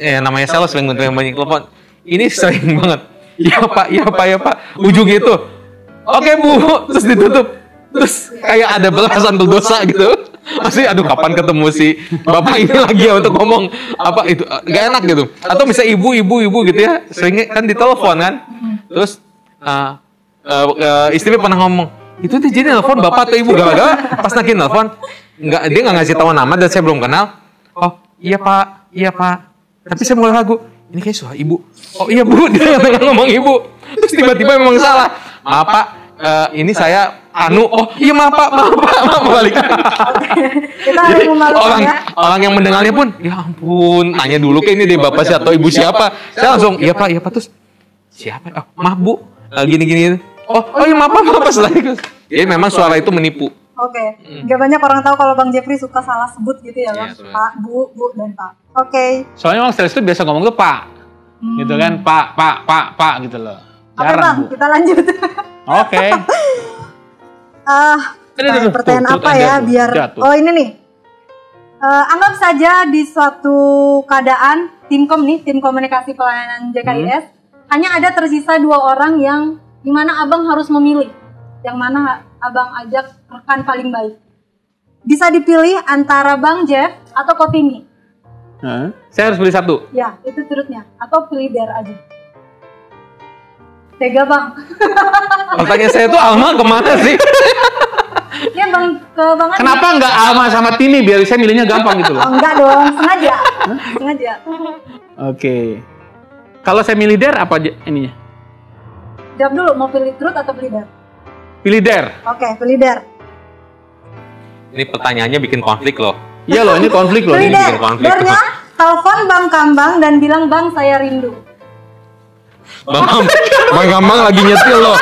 eh, namanya sales sering banyak telepon, ini sering (laughs) banget. Iya pak, iya pak, iya pak. Ujung itu, oke bu, terus ditutup. Terus kayak ada belasan berdosa gitu. Masih aduh kapan ketemu si bapak ini lagi ya untuk ngomong apa itu eh, gak enak gitu. Atau misalnya ibu ibu ibu gitu ya, sering kan ditelepon kan. Terus eh, eh, eh, istri pernah ngomong, itu tuh jadi telepon bapak atau ibu gak ada. Pas nanti telepon, nggak dia nggak ngasih tahu nama dan saya belum kenal. Oh iya pak, iya pak. Tapi saya mulai ragu, ini kayak suara ibu. Oh iya bu, (laughs) dia tengah ngomong ibu. Terus tiba-tiba memang salah. Maaf pak, eh, ini saya Anu. Oh iya maaf pak, maaf pak, maaf balik. Kita memalukan orang ya. orang yang mendengarnya pun, ya ampun, nanya dulu ke ini deh bapak siapa atau ibu siapa. Saya langsung, iya pak, iya pak terus siapa? Oh, maaf bu, Eh, gini-gini. Oh, oh iya maaf maaf maaf setelah itu. Jadi memang suara itu menipu. Oke, nggak banyak orang tahu kalau Bang Jeffrey suka salah sebut gitu ya, Bang. Iya, sebenarnya. Pak, Bu, Bu, dan Pak. Oke, Soalnya orang sales itu biasa ngomong tuh pak, Hmm. gitu kan, pak, pak, pak, pak gitu loh. oke Bang, Jarang bu. kita lanjut. Oke. (laughs) Ah, Aduh, aduh, aduh, pertanyaan tuh, apa tuh, ya tuh, biar jatuh. Oh, ini nih. Eh, anggap saja di suatu keadaan timkom nih, tim komunikasi pelayanan JKIS, hanya ada tersisa dua orang yang di mana abang harus memilih yang mana abang ajak rekan paling baik. Bisa dipilih antara Bang Jeff atau Kotimi. Hah? Saya harus beli satu. Ya, itu turutnya. Atau pilih Dare aja. Tega bang. (laughs) Pertanyaan saya tuh Alma ke mana sih? (laughs) Ya bang, ke bang. Kenapa nggak Alma sama Tini biar saya milihnya gampang gitu Oh, loh? (laughs) enggak dong, sengaja. sengaja. Oke. Kalau saya milih Dare apa ininya? Jawab dulu, mau pilih truth atau pilih Dare? Pilih Dare. Oke, pilih Dare. Ini pertanyaannya bikin konflik loh. Iya loh, ini konflik loh. Pilih Ini. Dare. bikin konflik. Dare-nya, telepon Bang Kambang dan bilang Bang saya rindu. Bang, (laughs) Bang Gambang lagi nyetil loh.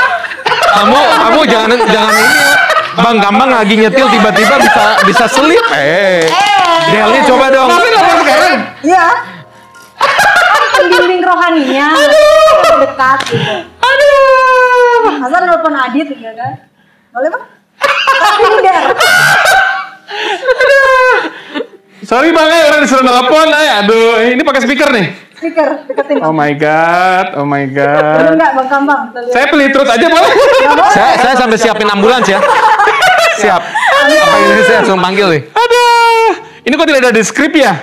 Kamu kamu jangan jangan ini. Bang Gambang lagi nyetil tiba-tiba bisa bisa selip. Eh. Delnya coba dong. sekarang. Iya. Pembimbing rohaninya. Dekat gitu. Aduh. Masa nelfon Adit gitu kan? Boleh bang? Dare. Sorry bang, ya orang disuruh telepon. Eh, aduh, ini pakai speaker nih. Speaker, deketin. Oh my god, oh my god. enggak Bang Kambang? Saya pilih truth aja boleh? Saya saya sampai siapin ambulans ya. Siap. Apa ini saya langsung panggil nih. Aduh, ini kok tidak ada di skrip ya?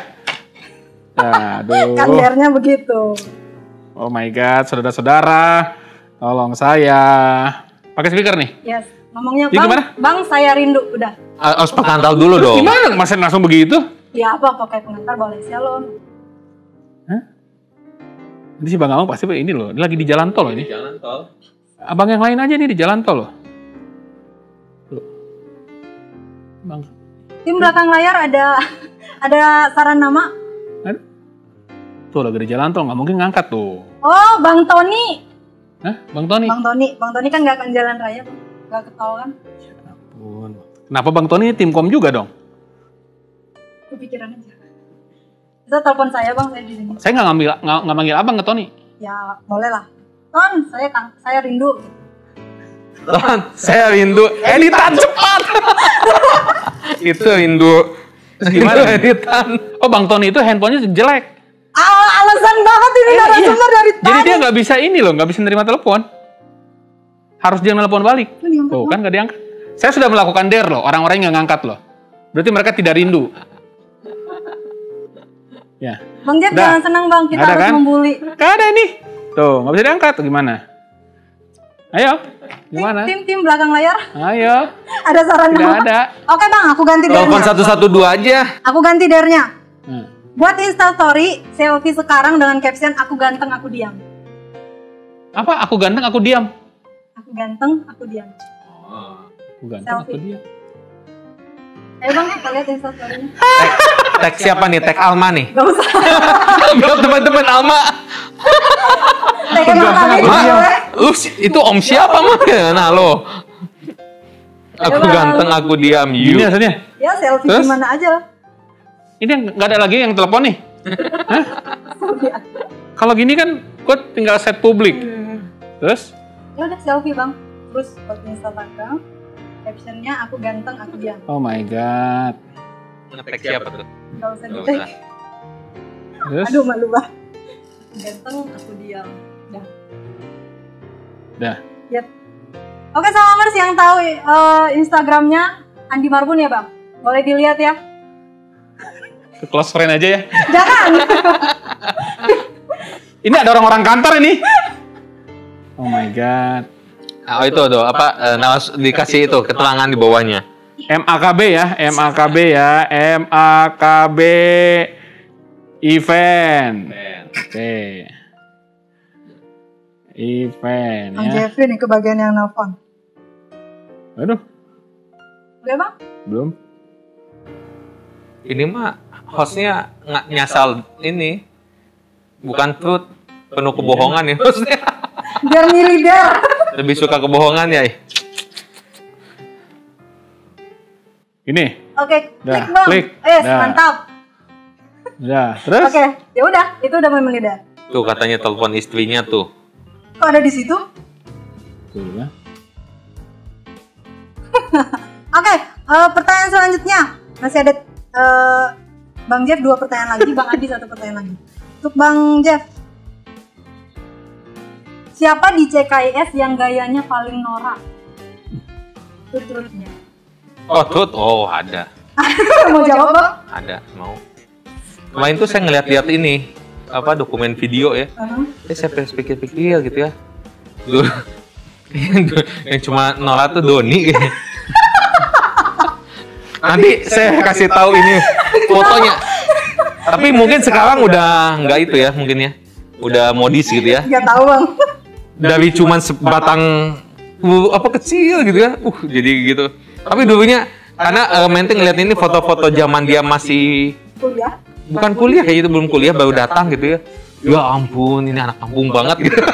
Aduh. Kan Dare-nya begitu. Oh my god, saudara-saudara, tolong saya. Pakai speaker nih. Yes. Ngomongnya Ya, bang, gimana? bang saya rindu udah. Ah, Harus pengantal dulu dong. Gimana? Masa langsung begitu? Ya apa pakai pengantar boleh shalom. Ini si Bang Amang pasti ini loh, dia lagi di jalan tol loh ini. Jalan tol. Abang yang lain aja nih di jalan tol loh. Tuh. Bang, Tim belakang layar ada (laughs) ada saran nama. Tuh lagi di jalan tol, nggak mungkin ngangkat tuh. Oh, Bang Tony. Hah, Bang Tony? Bang Tony, Bang Tony kan nggak akan jalan raya, Bang. Nggak ketahuan. Ampun. Kenapa Bang Tony tim kom juga dong? Kepikiran aja. Bisa telepon saya, Bang, saya di sini. Saya nggak ngambil nggak manggil abang ke Tony. Ya, boleh lah. Ton, saya kang, saya rindu. Ton, saya rindu editan cepat. (laughs) itu rindu. Gimana? Editan. Oh Bang Tony itu handphonenya jelek. Ah, alasan banget ini narasumber dari tadi. Jadi dia nggak bisa ini loh, nggak bisa nerima telepon. Harus dia telepon balik. Tuh kan nggak diangkat. Saya sudah melakukan dare loh, orang-orang yang nggak ngangkat loh. Berarti mereka tidak rindu. Ya, Bang Dah. jangan senang, Bang. Kita Ada harus kan? membuli. nggak ada ini. Tuh, nggak bisa diangkat. Gimana? Ayo, gimana? Tim tim belakang layar Ayo, ada saran tidak nama. ada. Oke, Bang, aku ganti Telepon dare-nya. 112 aja. Aku ganti dare-nya. Hmm. Buat Insta story selfie sekarang dengan caption aku ganteng, aku diam. Apa? Aku ganteng, aku diam. Aku ganteng, aku diam. Aku ganteng, aku Selfie. diam. Ayo Bang, kita lihat Insta story-nya. Tag, tag siapa nih? Tag Alma nih. Gak usah. (laughs) Biar teman-teman Alma. Tagnya Bang Kami juga Ma, boleh. lu itu om siapa mah? Nah lo. Aku ganteng, aku diam. Ini You. hasilnya. Ya selfie Terus? gimana aja lah. Ini yang nggak ada lagi yang telepon nih. (laughs) Hah? Kalau gini kan, gue tinggal set publik. Terus? Ya udah selfie Bang. Terus buat Instagram. Captionnya aku ganteng, aku diam. Oh my god. Nge-tag siapa tuh? Gak usah Nggak di usah. Terus? Aduh malu banget. Ganteng, aku diam. Dah. Dah. Yep. Oke Salamers yang tahu eh, Instagramnya Andi Marbun ya Bang? Boleh dilihat ya. Ke close friend aja ya. Jangan. (laughs) Ini ada orang-orang kantor ini. Oh my god. Oh itu tuh apa eh, nawas dikasih itu keterangan di bawahnya. MAKB ya, MAKB ya, MAKB event. Oke. Event Bang ya. Jeffrey nih kebagian yang nelfon. Aduh, Oke Bang? belum. Ini mah hostnya nggak nyasal ini bukan truth penuh kebohongan ya hostnya. Biar milih. Lebih suka kebohongan ya. Ini. Oke, Dah, klik bang. klik. Eh, Dah. mantap. Udah, terus? Oke, ya udah, itu udah memilih der. Tuh katanya telepon istrinya tuh. Kok ada di situ? Tuh, ya. (laughs) Oke, eh, pertanyaan selanjutnya masih ada eh, Bang Jeff dua pertanyaan lagi, Bang Adi satu pertanyaan lagi. Untuk Bang Jeff, siapa di CKIS yang gayanya paling norak? Turut-turutnya. Oh, tut. Oh, ada. (laughs) Mau jawab Bang? Ada, mau. Kemarin tuh saya ngeliat-liat ini apa dokumen video ya. Uh-huh. Eh, saya pikir-pikir gitu ya. Duh, (laughs) yang cuma norak tuh Doni. (laughs) Nanti saya kasih tahu ini fotonya. (laughs) Tapi mungkin sekarang udah nggak itu ya mungkin ya. Udah modis gitu ya. Gak tahu Bang. Dari cuman sebatang uh, apa kecil gitu ya. Uh, jadi gitu. Tapi dulunya karena uh, Menteng ngeliat ini foto-foto zaman dia masih Kuliah. bukan kuliah kayak gitu belum kuliah baru datang gitu ya. Ya ampun, ini anak kampung banget gitu. (laughs)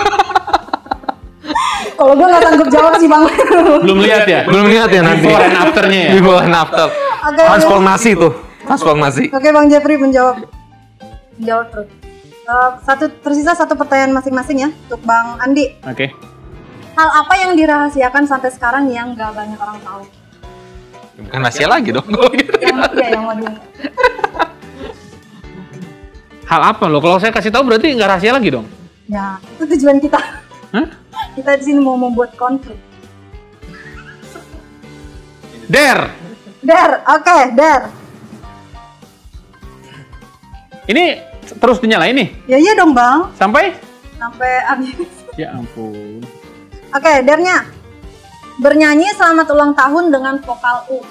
Kalau gue gak sanggup jawab sih Bang. Belum lihat ya? Belum lihat ya nanti. Before and afternya ya? Before and after. Transformasi tuh. Transformasi. Oke Bang Jeffrey menjawab. Menjawab terus. Eh, satu tersisa satu pertanyaan masing-masing ya untuk Bang Andi. Oke. Hal apa yang dirahasiakan sampai sekarang yang gak banyak orang tahu? Bukan rahasia lagi dong. kalau gitu. Yang iya yang mau Hal apa loh? Kalau saya kasih tahu berarti nggak rahasia lagi dong? Ya, itu tujuan kita. Hah? Kita di sini mau membuat konflik. Der! Der, oke, Der. Ini terus dinyalain nih? Ya iya dong Bang, Sampai? sampai habis. (laughs) Ya ampun. Oke, Dernya. Bernyanyi selamat ulang tahun dengan vokal U.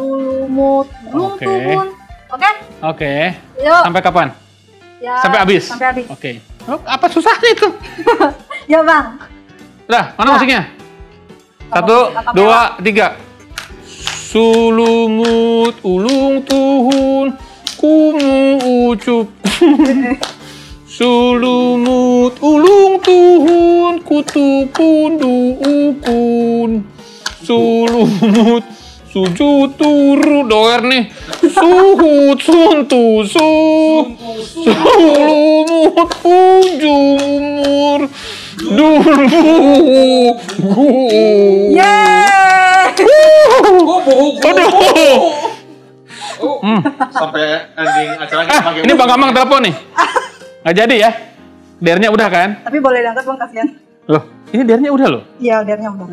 Ulumut, ulung Oke. tuhun. Oke? Oke. Yuk. Sampai kapan? Ya, Sampai habis? Sampai habis. Oke. Oh, apa susahnya itu? (laughs) Ya Bang. Udah, mana Ya. musiknya? Satu, dua, tiga. Sulumut ulung tuhun kumu ucup. (laughs) Sulumut ulung tuhun kutupun duukun. Sulumut sujud turu doer nih. Suhut suntusu. Sulumut ujung umur. Dulu Yeay! Aduh. Sampai ending acara kita Ah, ini Bang Amang telepon nih. Nggak jadi ya? Dernya udah kan? Tapi boleh diangkat Bang, kasihan. Loh, ini dernya udah loh. Iya, Dernya udah.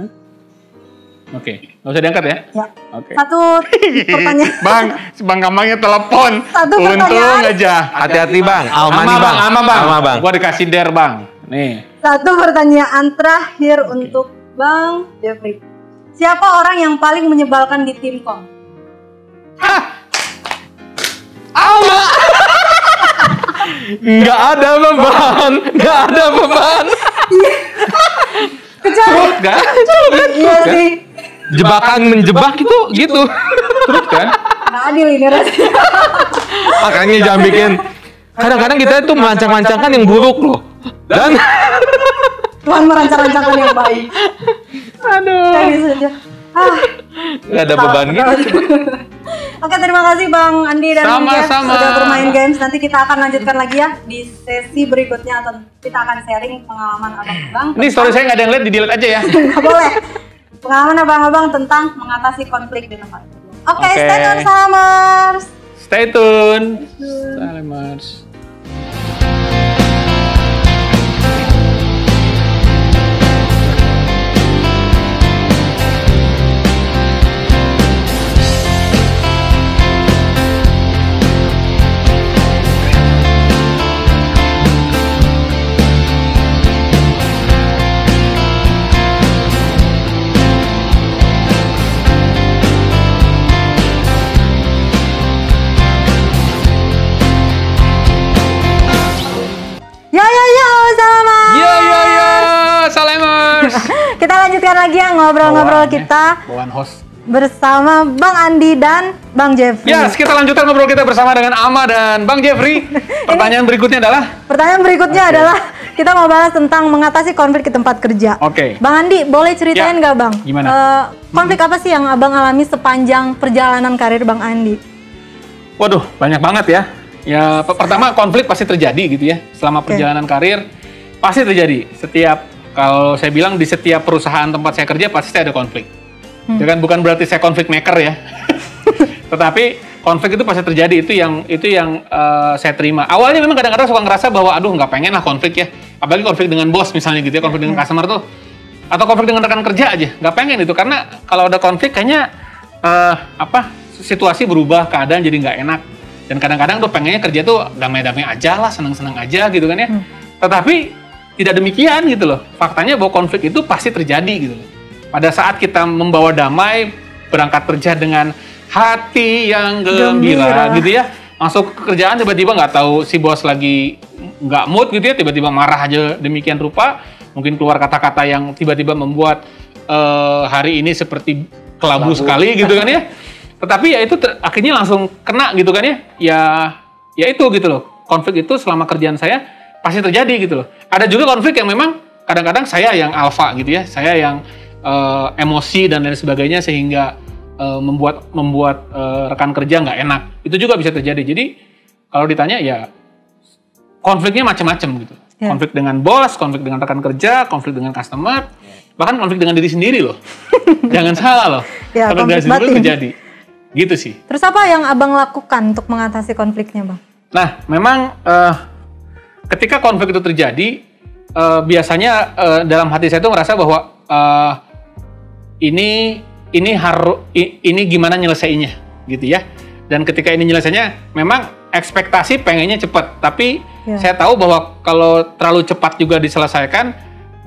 Oke, nggak usah diangkat ya? Ya. Oke. Satu pertanyaan. (laughs) Bang, si Bang Amangnya telepon. Satu Untung pertanyaan. aja. Hati-hati bang. Ama nih bang. Ama bang. Alma bang. Gua dikasih der bang. Nih. Satu pertanyaan terakhir untuk Bang Jeffrey. Siapa orang yang paling menyebalkan di tim kom? Alma. Nggak ada beban, nggak ada beban. Terus kan? Iya sih. Jebakan menjebak itu gitu. Terus kan? Nggak adil ini rasanya. Makanya jangan bikin. Kadang-kadang kita itu merancang-rancangkan yang buruk loh. Dan Tuhan merancang-rancangkan yang baik. Aduh. Jadi saja. Ah, ada beban gitu. Oke, terima kasih Bang Andi dan Bang Jeff Sama-sama. sudah bermain games. Nanti kita akan lanjutkan lagi ya di sesi berikutnya atau kita akan sharing pengalaman abang-abang. Ini story saya nggak ada yang lihat, di delete aja ya. (laughs) Boleh. Pengalaman abang-abang tentang mengatasi konflik di tempat. Oke, Oke. stay tune Salamers. Stay tune. Salamers. Kita lanjutkan lagi ya ngobrol-ngobrol kita ya. Bawaan host. bersama Bang Andi dan Bang Jeffrey. Ya, kita lanjutkan ngobrol kita bersama dengan Ama dan Bang Jeffrey. (laughs) Pertanyaan berikutnya adalah Pertanyaan berikutnya adalah kita mau bahas tentang mengatasi konflik di tempat kerja. Oke. Bang Andi, boleh ceritain Ya. nggak Bang? Gimana? Eh, konflik apa sih yang Abang alami sepanjang perjalanan karir Bang Andi? Waduh, banyak banget ya. Ya, pe- pertama konflik pasti terjadi gitu ya. Selama perjalanan karir pasti terjadi. Setiap kalau saya bilang di setiap perusahaan tempat saya kerja pasti ada konflik. Ya kan? Bukan berarti saya konflik maker ya. (laughs) Tetapi konflik itu pasti terjadi. Itu yang itu yang eh, saya terima. Awalnya memang kadang-kadang suka ngerasa bahwa aduh nggak pengen lah konflik ya. Apalagi konflik dengan bos misalnya gitu ya, konflik dengan customer tuh. Atau konflik dengan rekan kerja aja. Nggak pengen itu. Karena kalau ada konflik kayaknya eh, apa situasi berubah keadaan jadi nggak enak. Dan kadang-kadang tuh pengennya kerja tuh damai-damai aja lah senang-senang aja gitu kan ya. Tetapi tidak demikian gitu loh. Faktanya bahwa konflik itu pasti terjadi gitu loh. Pada saat kita membawa damai berangkat kerja dengan hati yang gembira, Gembira. gitu ya masuk ke kerjaan tiba-tiba nggak tahu si bos lagi nggak mood gitu ya tiba-tiba marah aja demikian rupa. Mungkin keluar kata-kata yang tiba-tiba membuat eh, hari ini seperti kelabu sekali gitu kan ya. (laughs) Tetapi ya itu akhirnya langsung kena gitu kan ya. Ya ya itu gitu loh. Konflik itu selama kerjaan saya pasti terjadi gitu loh. Ada juga konflik yang memang kadang-kadang saya yang alfa gitu ya saya yang eh, emosi dan lain sebagainya sehingga eh, membuat membuat eh, rekan kerja nggak enak. Itu juga bisa terjadi. Jadi kalau ditanya ya konfliknya macam-macam gitu. Ya. konflik dengan bos konflik dengan rekan kerja konflik dengan customer bahkan konflik dengan diri sendiri loh. (laughs) Jangan salah loh. Ya, konflik dengan diri sendiri terjadi. Gitu sih. Terus apa yang Abang lakukan untuk mengatasi konfliknya Bang? Nah, memang eh, ketika konflik itu terjadi, eh, biasanya eh, dalam hati saya itu merasa bahwa eh, ini ini harus ini gimana nyelesainya, gitu ya. Dan ketika ini nyelesainya, memang ekspektasi pengennya cepat, tapi Ya. saya tahu bahwa kalau terlalu cepat juga diselesaikan,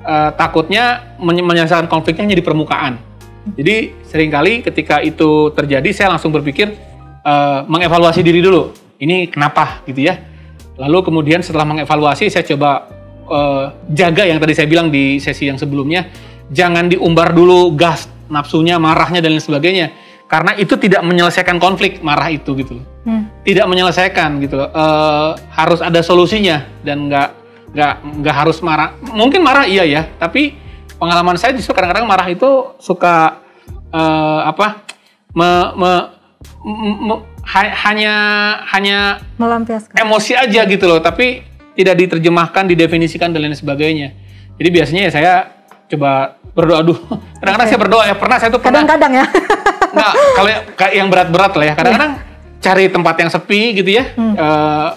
eh, takutnya menye- menyelesaikan konfliknya hanya di permukaan. Jadi sering kali ketika itu terjadi, saya langsung berpikir eh, mengevaluasi diri dulu. Ini kenapa gitu ya? Lalu kemudian setelah mengevaluasi, saya coba eh, jaga yang tadi saya bilang di sesi yang sebelumnya, jangan diumbar dulu gas nafsunya, marahnya dan lain sebagainya, karena itu tidak menyelesaikan konflik marah itu gitu loh Hmm. tidak menyelesaikan gitu loh. Eh, harus ada solusinya dan nggak nggak nggak harus marah. Mungkin marah iya ya, tapi pengalaman saya justru kadang-kadang marah itu suka eh, apa? Me, me- ha- hanya hanya Melampiaskan. emosi aja gitu loh, tapi tidak diterjemahkan, didefinisikan dan lain sebagainya. Jadi biasanya ya saya coba berdoa dulu. (laughs) Kadang-kadang saya berdoa ya pernah saya tuh pernah Kadang-kadang ya. Nggak, kalau yang- kayak yang berat-berat lah ya. Kadang-kadang cari tempat yang sepi gitu ya. Eh,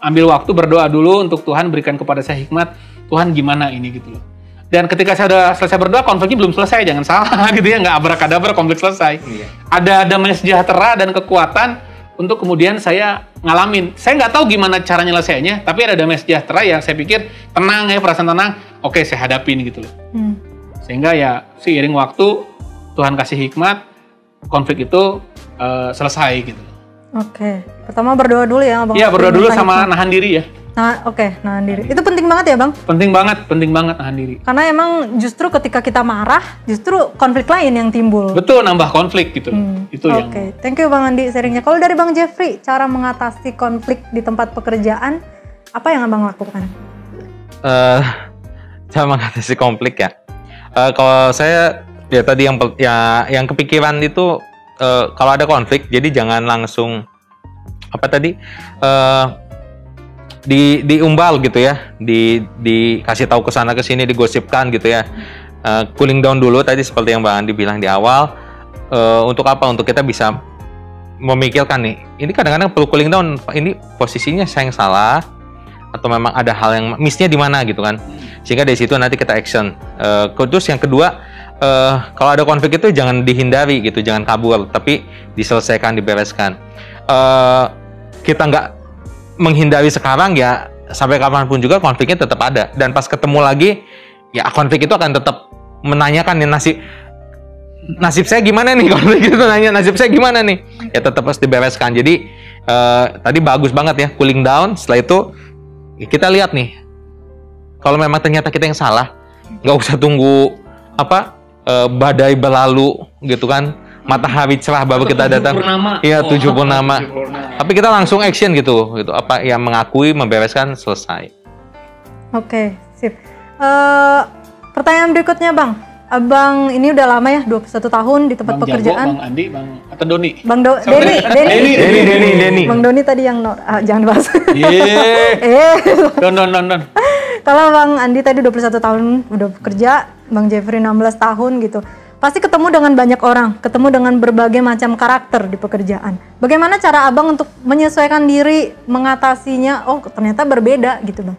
ambil waktu berdoa dulu untuk Tuhan berikan kepada saya hikmat. Tuhan gimana ini gitu loh. Dan ketika saya sudah selesai berdoa, konfliknya belum selesai, jangan (laughs) salah gitu ya, nggak abrakadabra konflik selesai. Ada damai sejahtera dan kekuatan untuk kemudian saya ngalamin. Saya nggak tahu gimana cara nyelesainya, tapi ada damai sejahtera yang saya pikir tenang ya, perasaan tenang, oke saya hadapin gitu loh Hmm. sehingga ya seiring waktu Tuhan kasih hikmat konflik itu eh, selesai gitu. Oke. Pertama berdoa dulu ya Abang. Iya berdoa dulu sama hikmat. nahan diri ya. Nah, oke, nahan diri. Itu penting banget ya, Bang. Penting banget, penting banget nahan diri. Karena emang justru ketika kita marah, justru konflik lain yang timbul. Betul nambah konflik gitu. Hmm, Itu yang Oke, thank you Bang Andi sharingnya. Kalau dari Bang Jeffrey, cara mengatasi konflik di tempat pekerjaan, apa yang Abang lakukan? eh cara mengatasi konflik ya. Eh, kalau saya ya tadi yang ya yang kepikiran itu eh, kalau ada konflik, jadi jangan langsung apa tadi eh di diumbal gitu ya, di dikasih tahu ke sana ke sini, digosipkan gitu ya. Eh, cooling down dulu tadi seperti yang Bang Andi bilang di awal. Eh, untuk apa? Untuk kita bisa memikirkan nih. Ini kadang-kadang perlu cooling down. Ini posisinya saya yang salah atau memang ada hal yang missnya di mana gitu kan sehingga dari situ nanti kita action Eh, terus yang kedua eh, kalau ada konflik itu jangan dihindari gitu jangan kabur tapi diselesaikan dibereskan Eh, kita nggak menghindari sekarang ya sampai kapan pun juga konfliknya tetap ada. Dan pas ketemu lagi ya konflik itu akan tetap menanyakan nih nasib nasib saya gimana nih? (laughs) Konflik itu nanya nasib saya gimana nih? Ya tetap harus dibereskan. Jadi eh, tadi bagus banget ya cooling down. Setelah itu ya kita lihat nih. Kalau memang ternyata kita yang salah nggak usah tunggu apa eh, badai berlalu gitu kan matahari cerah baru kita datang iya tujuh purnama tapi kita langsung action gitu gitu apa yang mengakui membereskan selesai Oke, Sip. Eh, pertanyaan berikutnya Bang. Abang ini udah lama ya, 21 tahun di tempat Bang Jago, pekerjaan. Bang Andi, Bang atau Doni. Bang Do? Denny. Denny. Denny, Denny, Denny. Bang Doni tadi yang no, ah, jangan. Yeay. (laughs) eh, Don, don, don, don. kalau Bang Andi tadi 21 tahun udah bekerja, Bang Jeffrey 16 tahun gitu. Pasti ketemu dengan banyak orang, ketemu dengan berbagai macam karakter di pekerjaan. Bagaimana cara Abang untuk menyesuaikan diri, mengatasinya? Oh, ternyata berbeda gitu, Bang.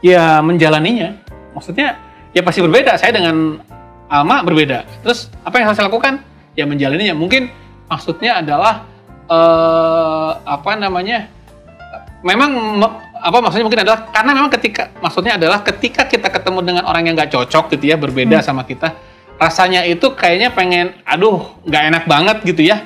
Ya menjalaninya. Maksudnya ya pasti berbeda. Saya dengan Alma berbeda. Terus apa yang harus saya lakukan? Ya menjalaninya. Mungkin maksudnya adalah eh apa namanya? Memang me- apa maksudnya mungkin adalah karena memang ketika maksudnya adalah ketika kita ketemu dengan orang yang nggak cocok gitu ya berbeda sama kita rasanya itu kayaknya pengen aduh nggak enak banget gitu ya.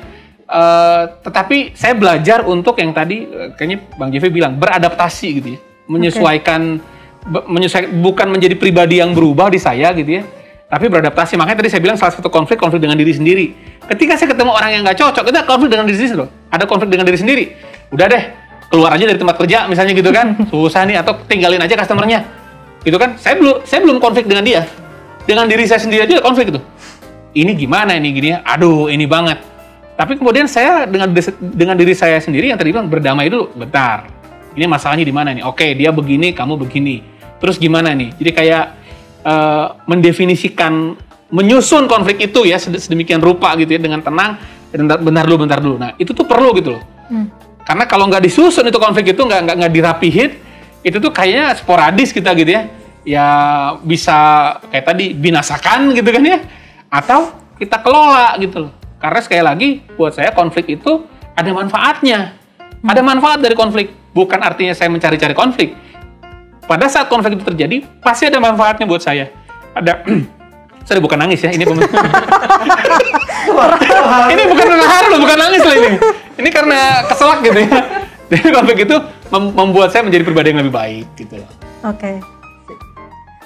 Eh, tetapi saya belajar untuk yang tadi eh, kayaknya bang Jeffrey bilang beradaptasi gitu ya. Menyesuaikan be- menyesuaikan bukan menjadi pribadi yang berubah di saya gitu ya tapi beradaptasi. Makanya tadi saya bilang salah satu konflik konflik dengan diri sendiri. Ketika saya ketemu orang yang nggak cocok itu konflik dengan diri sendiri loh. Ada konflik dengan diri sendiri. Udah deh keluar aja dari tempat kerja misalnya gitu kan. Susah nih atau tinggalin aja customernya. Gitu kan? Saya belum saya belum konflik dengan dia dengan diri saya sendiri aja konflik itu. Ini gimana ini gini ya? Aduh ini banget. Tapi kemudian saya dengan dengan diri saya sendiri yang tadi bilang berdamai dulu. Bentar. Ini masalahnya di mana nih? Oke dia begini kamu begini. Terus gimana nih? Jadi kayak eh, mendefinisikan menyusun konflik itu ya sed- sedemikian rupa gitu ya dengan tenang bentar, bentar dulu bentar dulu. Nah itu tuh perlu gitu loh. Hmm. karena kalau nggak disusun itu konflik itu nggak nggak nggak dirapihin itu tuh kayaknya sporadis kita gitu ya ya bisa kayak tadi binasakan gitu kan ya. Atau kita kelola gitu loh. Karena sekali lagi buat saya konflik itu ada manfaatnya. Ada manfaat dari konflik. Bukan artinya saya mencari-cari konflik. Pada saat konflik itu terjadi pasti ada manfaatnya buat saya. Ada (clears throat) sorry bukan nangis ya ini (laughs) ini bukan haru loh bukan nangis loh ini. Ini karena keselak gitu ya. (laughs) Jadi konflik itu mem- membuat saya menjadi pribadi yang lebih baik gitu loh. Oke. Sip.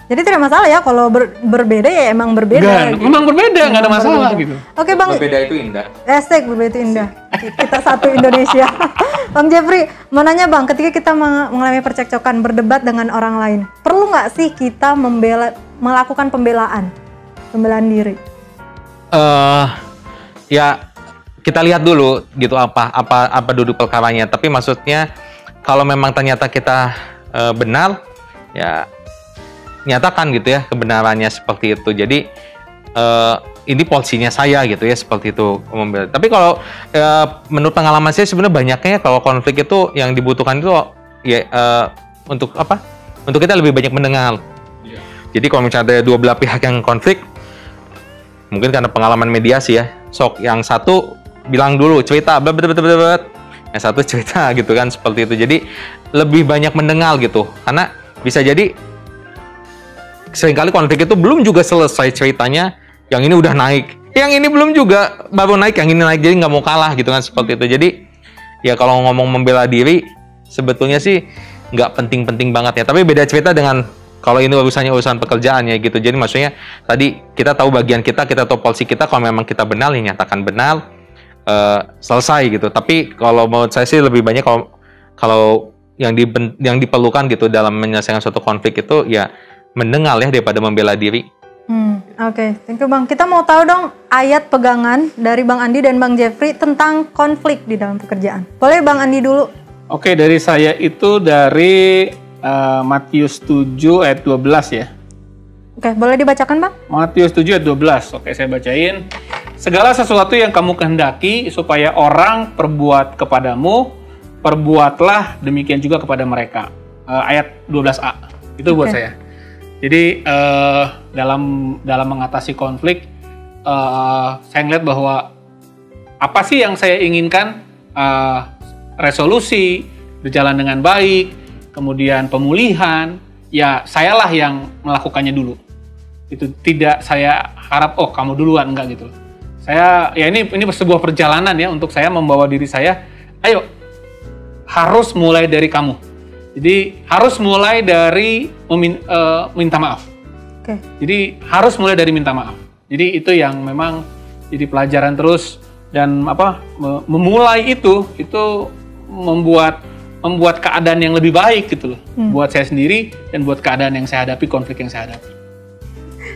Jadi tidak masalah ya kalau ber- berbeda ya emang berbeda. Enggak, gitu. memang berbeda nggak ada masalah berbeda. gitu Oke Bang, Berbeda itu indah. Esek berbeda itu indah. Kita satu Indonesia. (laughs) bang Jeffrey, mau nanya Bang, ketika kita meng- mengalami percekcokan, berdebat dengan orang lain, perlu nggak sih kita membela, melakukan pembelaan, pembelaan diri? eh ya kita lihat dulu gitu apa apa apa duduk perkaranya. Tapi maksudnya kalau memang ternyata kita eh, benar, ya nyatakan gitu ya kebenarannya seperti itu. Jadi eh, ini polisinya saya gitu ya seperti itu. Tapi kalau eh, menurut pengalaman saya sebenarnya banyaknya kalau konflik itu yang dibutuhkan itu ya eh, untuk apa? Untuk kita lebih banyak mendengar. Jadi kalau misalnya ada dua belah pihak yang konflik, mungkin karena pengalaman mediasi ya sok yang satu bilang dulu cerita bet bet bet, bet. yang satu cerita (laughs) gitu kan seperti itu jadi lebih banyak mendengar gitu karena bisa jadi sering kali konflik itu belum juga selesai ceritanya yang ini udah naik. Yang ini belum juga baru naik yang ini naik jadi nggak mau kalah gitu kan seperti itu. Jadi ya kalau ngomong membela diri sebetulnya sih nggak penting-penting banget ya. Tapi beda cerita dengan kalau ini urusannya urusan pekerjaan ya gitu. Jadi maksudnya tadi kita tahu bagian kita kita tahu polisi kita kalau memang kita benar ya nyatakan benar eh, selesai gitu. Tapi kalau menurut saya sih lebih banyak kalau kalau yang di yang diperlukan gitu dalam menyelesaikan suatu konflik itu ya mendengar ya daripada membela diri Hmm, oke, thank you Bang. Kita mau tahu dong ayat pegangan dari Bang Andi dan Bang Jeffrey tentang konflik di dalam pekerjaan. Boleh Bang Andi dulu? Oke, dari saya itu dari eh, Matius 7 ayat 12 ya. Oke, boleh dibacakan Bang? Matius 7 ayat 12. Oke, saya bacain. Segala sesuatu yang kamu kehendaki supaya orang perbuat kepadamu, perbuatlah demikian juga kepada mereka. Eh, ayat 12a. Itu buat Oke. saya. Jadi eh, dalam dalam mengatasi konflik, eh, saya ngeliat bahwa apa sih yang saya inginkan eh, resolusi berjalan dengan baik, kemudian pemulihan, ya sayalah yang melakukannya dulu. Itu tidak saya harap oh kamu duluan enggak gitu. Saya ya ini ini sebuah perjalanan ya untuk saya membawa diri saya, ayo harus mulai dari kamu. Jadi harus mulai dari memin- eh, minta maaf. Oke. Jadi harus mulai dari minta maaf. Jadi itu yang memang jadi pelajaran terus dan apa me- memulai itu itu membuat membuat keadaan yang lebih baik gitu loh. Hmm. Buat saya sendiri dan buat keadaan yang saya hadapi, konflik yang saya hadapi.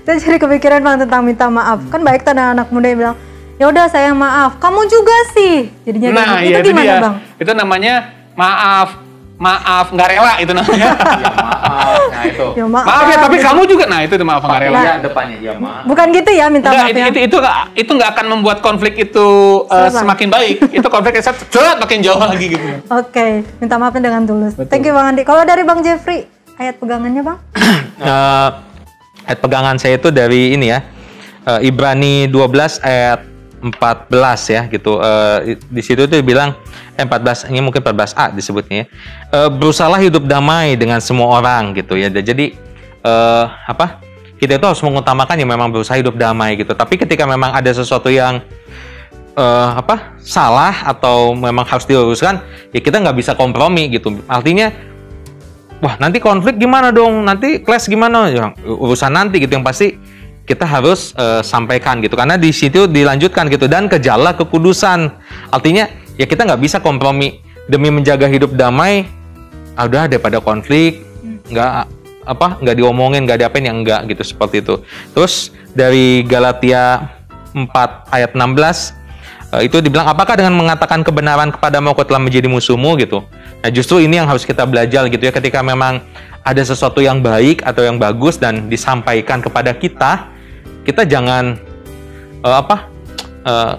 Saya jadi kepikiran bang tentang minta maaf. Kan baik tuh ada anak muda yang bilang, ya udah saya maaf. Kamu juga sih. Jadinya nah, gitu. iya itu itu gimana dia. bang? Itu namanya maaf, maaf nggak rela itu namanya. Ya maaf. Nah itu. Ya maaf. maaf ya, tapi kamu juga. Nah itu tuh maaf nggak rela. Iya depannya ya maaf. Bukan gitu ya minta Enggak, maaf itu, ya. itu itu nggak itu nggak akan membuat konflik itu uh, Selesai. semakin baik. itu konfliknya set set, makin jauh lagi gitu. Oke, minta maafnya dengan tulus. Betul. Thank you Bang Andi. Kalau dari Bang Jeffrey, ayat pegangannya Bang? (clears throat) Eh, ayat pegangan saya itu dari ini ya eh, Ibrani 12 ayat 14 ya gitu. Eh, di situ tuh bilang eh, 14 ini mungkin 14a disebutnya ya. Eh, berusahalah hidup damai dengan semua orang gitu ya. Jadi eh, apa kita itu harus mengutamakan ya memang berusaha hidup damai gitu. Tapi ketika memang ada sesuatu yang eh, apa salah atau memang harus diluruskan ya kita nggak bisa kompromi gitu. Artinya wah nanti konflik gimana dong? Nanti clash gimana? Ya urusan nanti gitu. Yang pasti kita harus eh, sampaikan gitu. Karena di situ dilanjutkan gitu. Dan kejarlah kekudusan. Artinya ya kita nggak bisa kompromi. Demi menjaga hidup damai ah, udah daripada konflik nggak apa nggak diomongin nggak diapain yang enggak gitu seperti itu. Terus dari Galatia 4 ayat 16 Eh, itu dibilang apakah dengan mengatakan kebenaran kepadamu aku telah menjadi musuhmu gitu. Nah justru ini yang harus kita belajar gitu ya ketika memang ada sesuatu yang baik atau yang bagus dan disampaikan kepada kita, kita jangan eh, apa eh,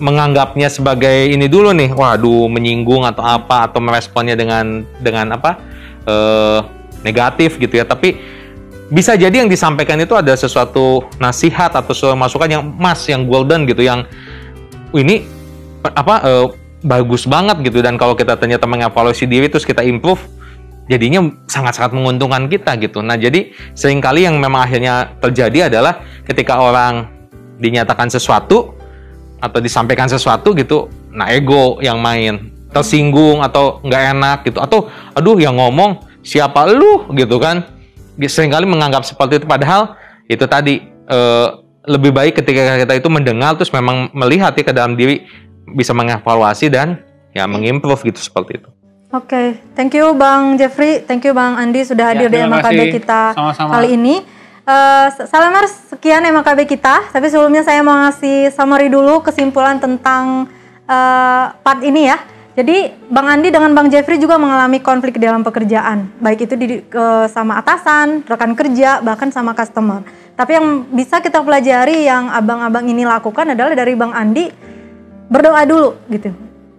menganggapnya sebagai ini dulu nih, waduh menyinggung atau apa atau meresponnya dengan dengan apa eh, negatif gitu ya. Tapi bisa jadi yang disampaikan itu ada sesuatu nasihat atau sesuatu masukan yang emas, yang golden gitu, yang "Wih, ini apa eh, bagus banget gitu. Dan kalau kita ternyata mengevaluasi diri terus kita improve jadinya sangat-sangat menguntungkan kita gitu. Nah, jadi sering kali yang memang akhirnya terjadi adalah ketika orang dinyatakan sesuatu atau disampaikan sesuatu gitu, nah ego yang main, tersinggung atau nggak enak gitu, atau aduh yang ngomong siapa lu? gitu kan, sering kali menganggap seperti itu. Padahal itu tadi eh, lebih baik ketika kita itu mendengar terus memang melihat ya ke dalam diri bisa mengevaluasi dan ya mengimprove gitu seperti itu. Oke, thank you Bang Jeffrey, thank you Bang Andi sudah hadir di terima MKB kasih. kita Sama-sama. kali ini. Eh, Salamers, sekian MKB kita. Tapi sebelumnya saya mau ngasih summary dulu kesimpulan tentang eh, part ini ya. Jadi Bang Andi dengan Bang Jeffrey juga mengalami konflik di dalam pekerjaan, baik itu di, ke- sama atasan, rekan kerja, bahkan sama customer. Tapi yang bisa kita pelajari yang abang-abang ini lakukan adalah dari Bang Andi berdoa dulu gitu.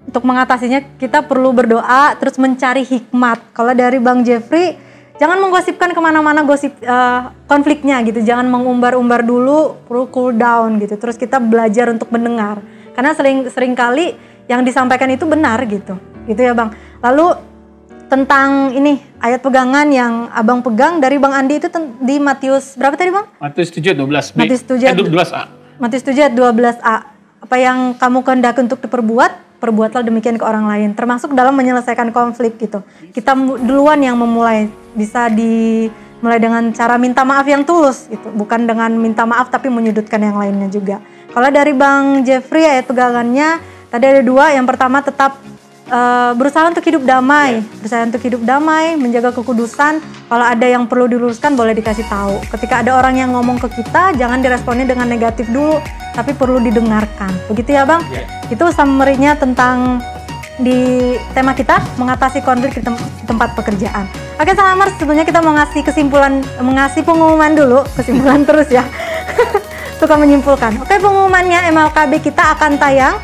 Untuk mengatasinya kita perlu berdoa terus mencari hikmat. Kalau dari Bang Jeffrey jangan menggosipkan ke mana-mana gosip eh, konfliknya gitu. Jangan mengumbar-umbar dulu, perlu cool down gitu. Terus kita belajar untuk mendengar. Karena sering sering kali yang disampaikan itu benar gitu. Gitu ya Bang. Lalu tentang ini ayat pegangan yang Abang pegang dari Bang Andi itu di Matius berapa tadi Bang? Matius 7 12 B. Matius 7 eh, 12A. Matius 7 ayat 12a. Apa yang kamu kehendaki untuk diperbuat, perbuatlah demikian ke orang lain. Termasuk dalam menyelesaikan konflik gitu. Kita duluan yang memulai. Bisa dimulai dengan cara minta maaf yang tulus gitu. Bukan dengan minta maaf tapi menyudutkan yang lainnya juga. Kalau dari Bang Jeffrey ayat pegangannya tadi ada dua. Yang pertama tetap eh, berusaha untuk hidup damai, berusaha untuk hidup damai, menjaga kekudusan. Kalau ada yang perlu diluruskan boleh dikasih tahu. Ketika ada orang yang ngomong ke kita, jangan diresponnya dengan negatif dulu, tapi perlu didengarkan. Begitu ya, Bang? Itu summary-nya tentang di tema kita mengatasi konflik di, tem- di tempat pekerjaan. Oke, Salamers, sebelumnya kita mau ngasih kesimpulan, mengasih pengumuman dulu, kesimpulan (laughs) terus ya. (laughs) Suka menyimpulkan. Oke, pengumumannya MLKB kita akan tayang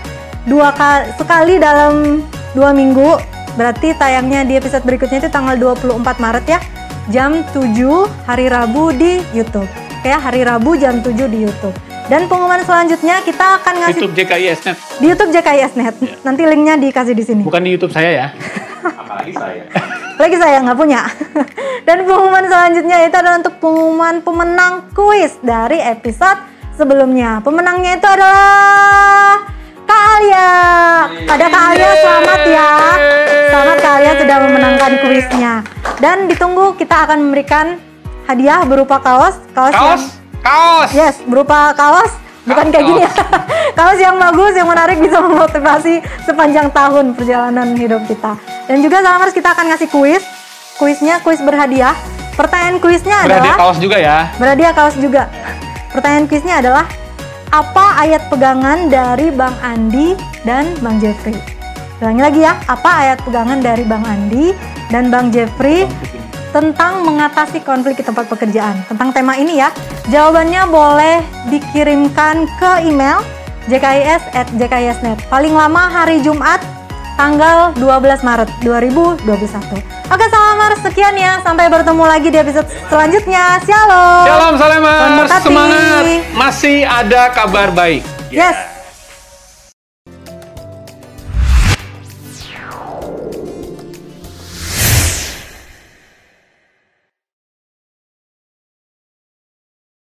dua kali sekali dalam dua minggu. Berarti tayangnya di episode berikutnya itu tanggal 24 Maret ya. Jam 7 hari Rabu di YouTube. Oke, hari Rabu jam 7 di YouTube. Dan pengumuman selanjutnya kita akan ngasih YouTube JKISnet. di YouTube JKISnet. Nanti linknya dikasih di sini. Bukan di YouTube saya ya. (laughs) Apalagi saya. Lagi saya nggak punya. (laughs) Dan pengumuman selanjutnya itu adalah untuk pengumuman pemenang kuis dari episode sebelumnya. Pemenangnya itu adalah Kak Alia. Pada Kak Alia selamat ya. Selamat Kak Alia sudah memenangkan kuisnya. Dan ditunggu kita akan memberikan hadiah berupa kaos. Kaos, yang- Kaos, kaos. Yes, berupa kaos Bukan kayak gini ya. (laughs) kaos yang bagus, yang menarik bisa memotivasi sepanjang tahun perjalanan hidup kita. Dan juga Salamers kita akan ngasih kuis. Kuisnya kuis berhadiah. Pertanyaan kuisnya Berhadiah adalah kaos juga ya. berhadiah kaos juga. Pertanyaan kuisnya adalah apa ayat pegangan dari Bang Andi dan Bang Jeffrey? Ulangi lagi ya, apa ayat pegangan dari Bang Andi dan Bang Jeffrey tentang mengatasi konflik di tempat pekerjaan? Tentang tema ini ya. Jawabannya boleh dikirimkan ke email jkis@jkis.net. Paling lama hari Jumat tanggal 12 Maret 2021. Oke, salamers sekian ya. Sampai bertemu lagi di episode selanjutnya. Shalom. Shalom berkati. semangat. Masih ada kabar baik. Yes.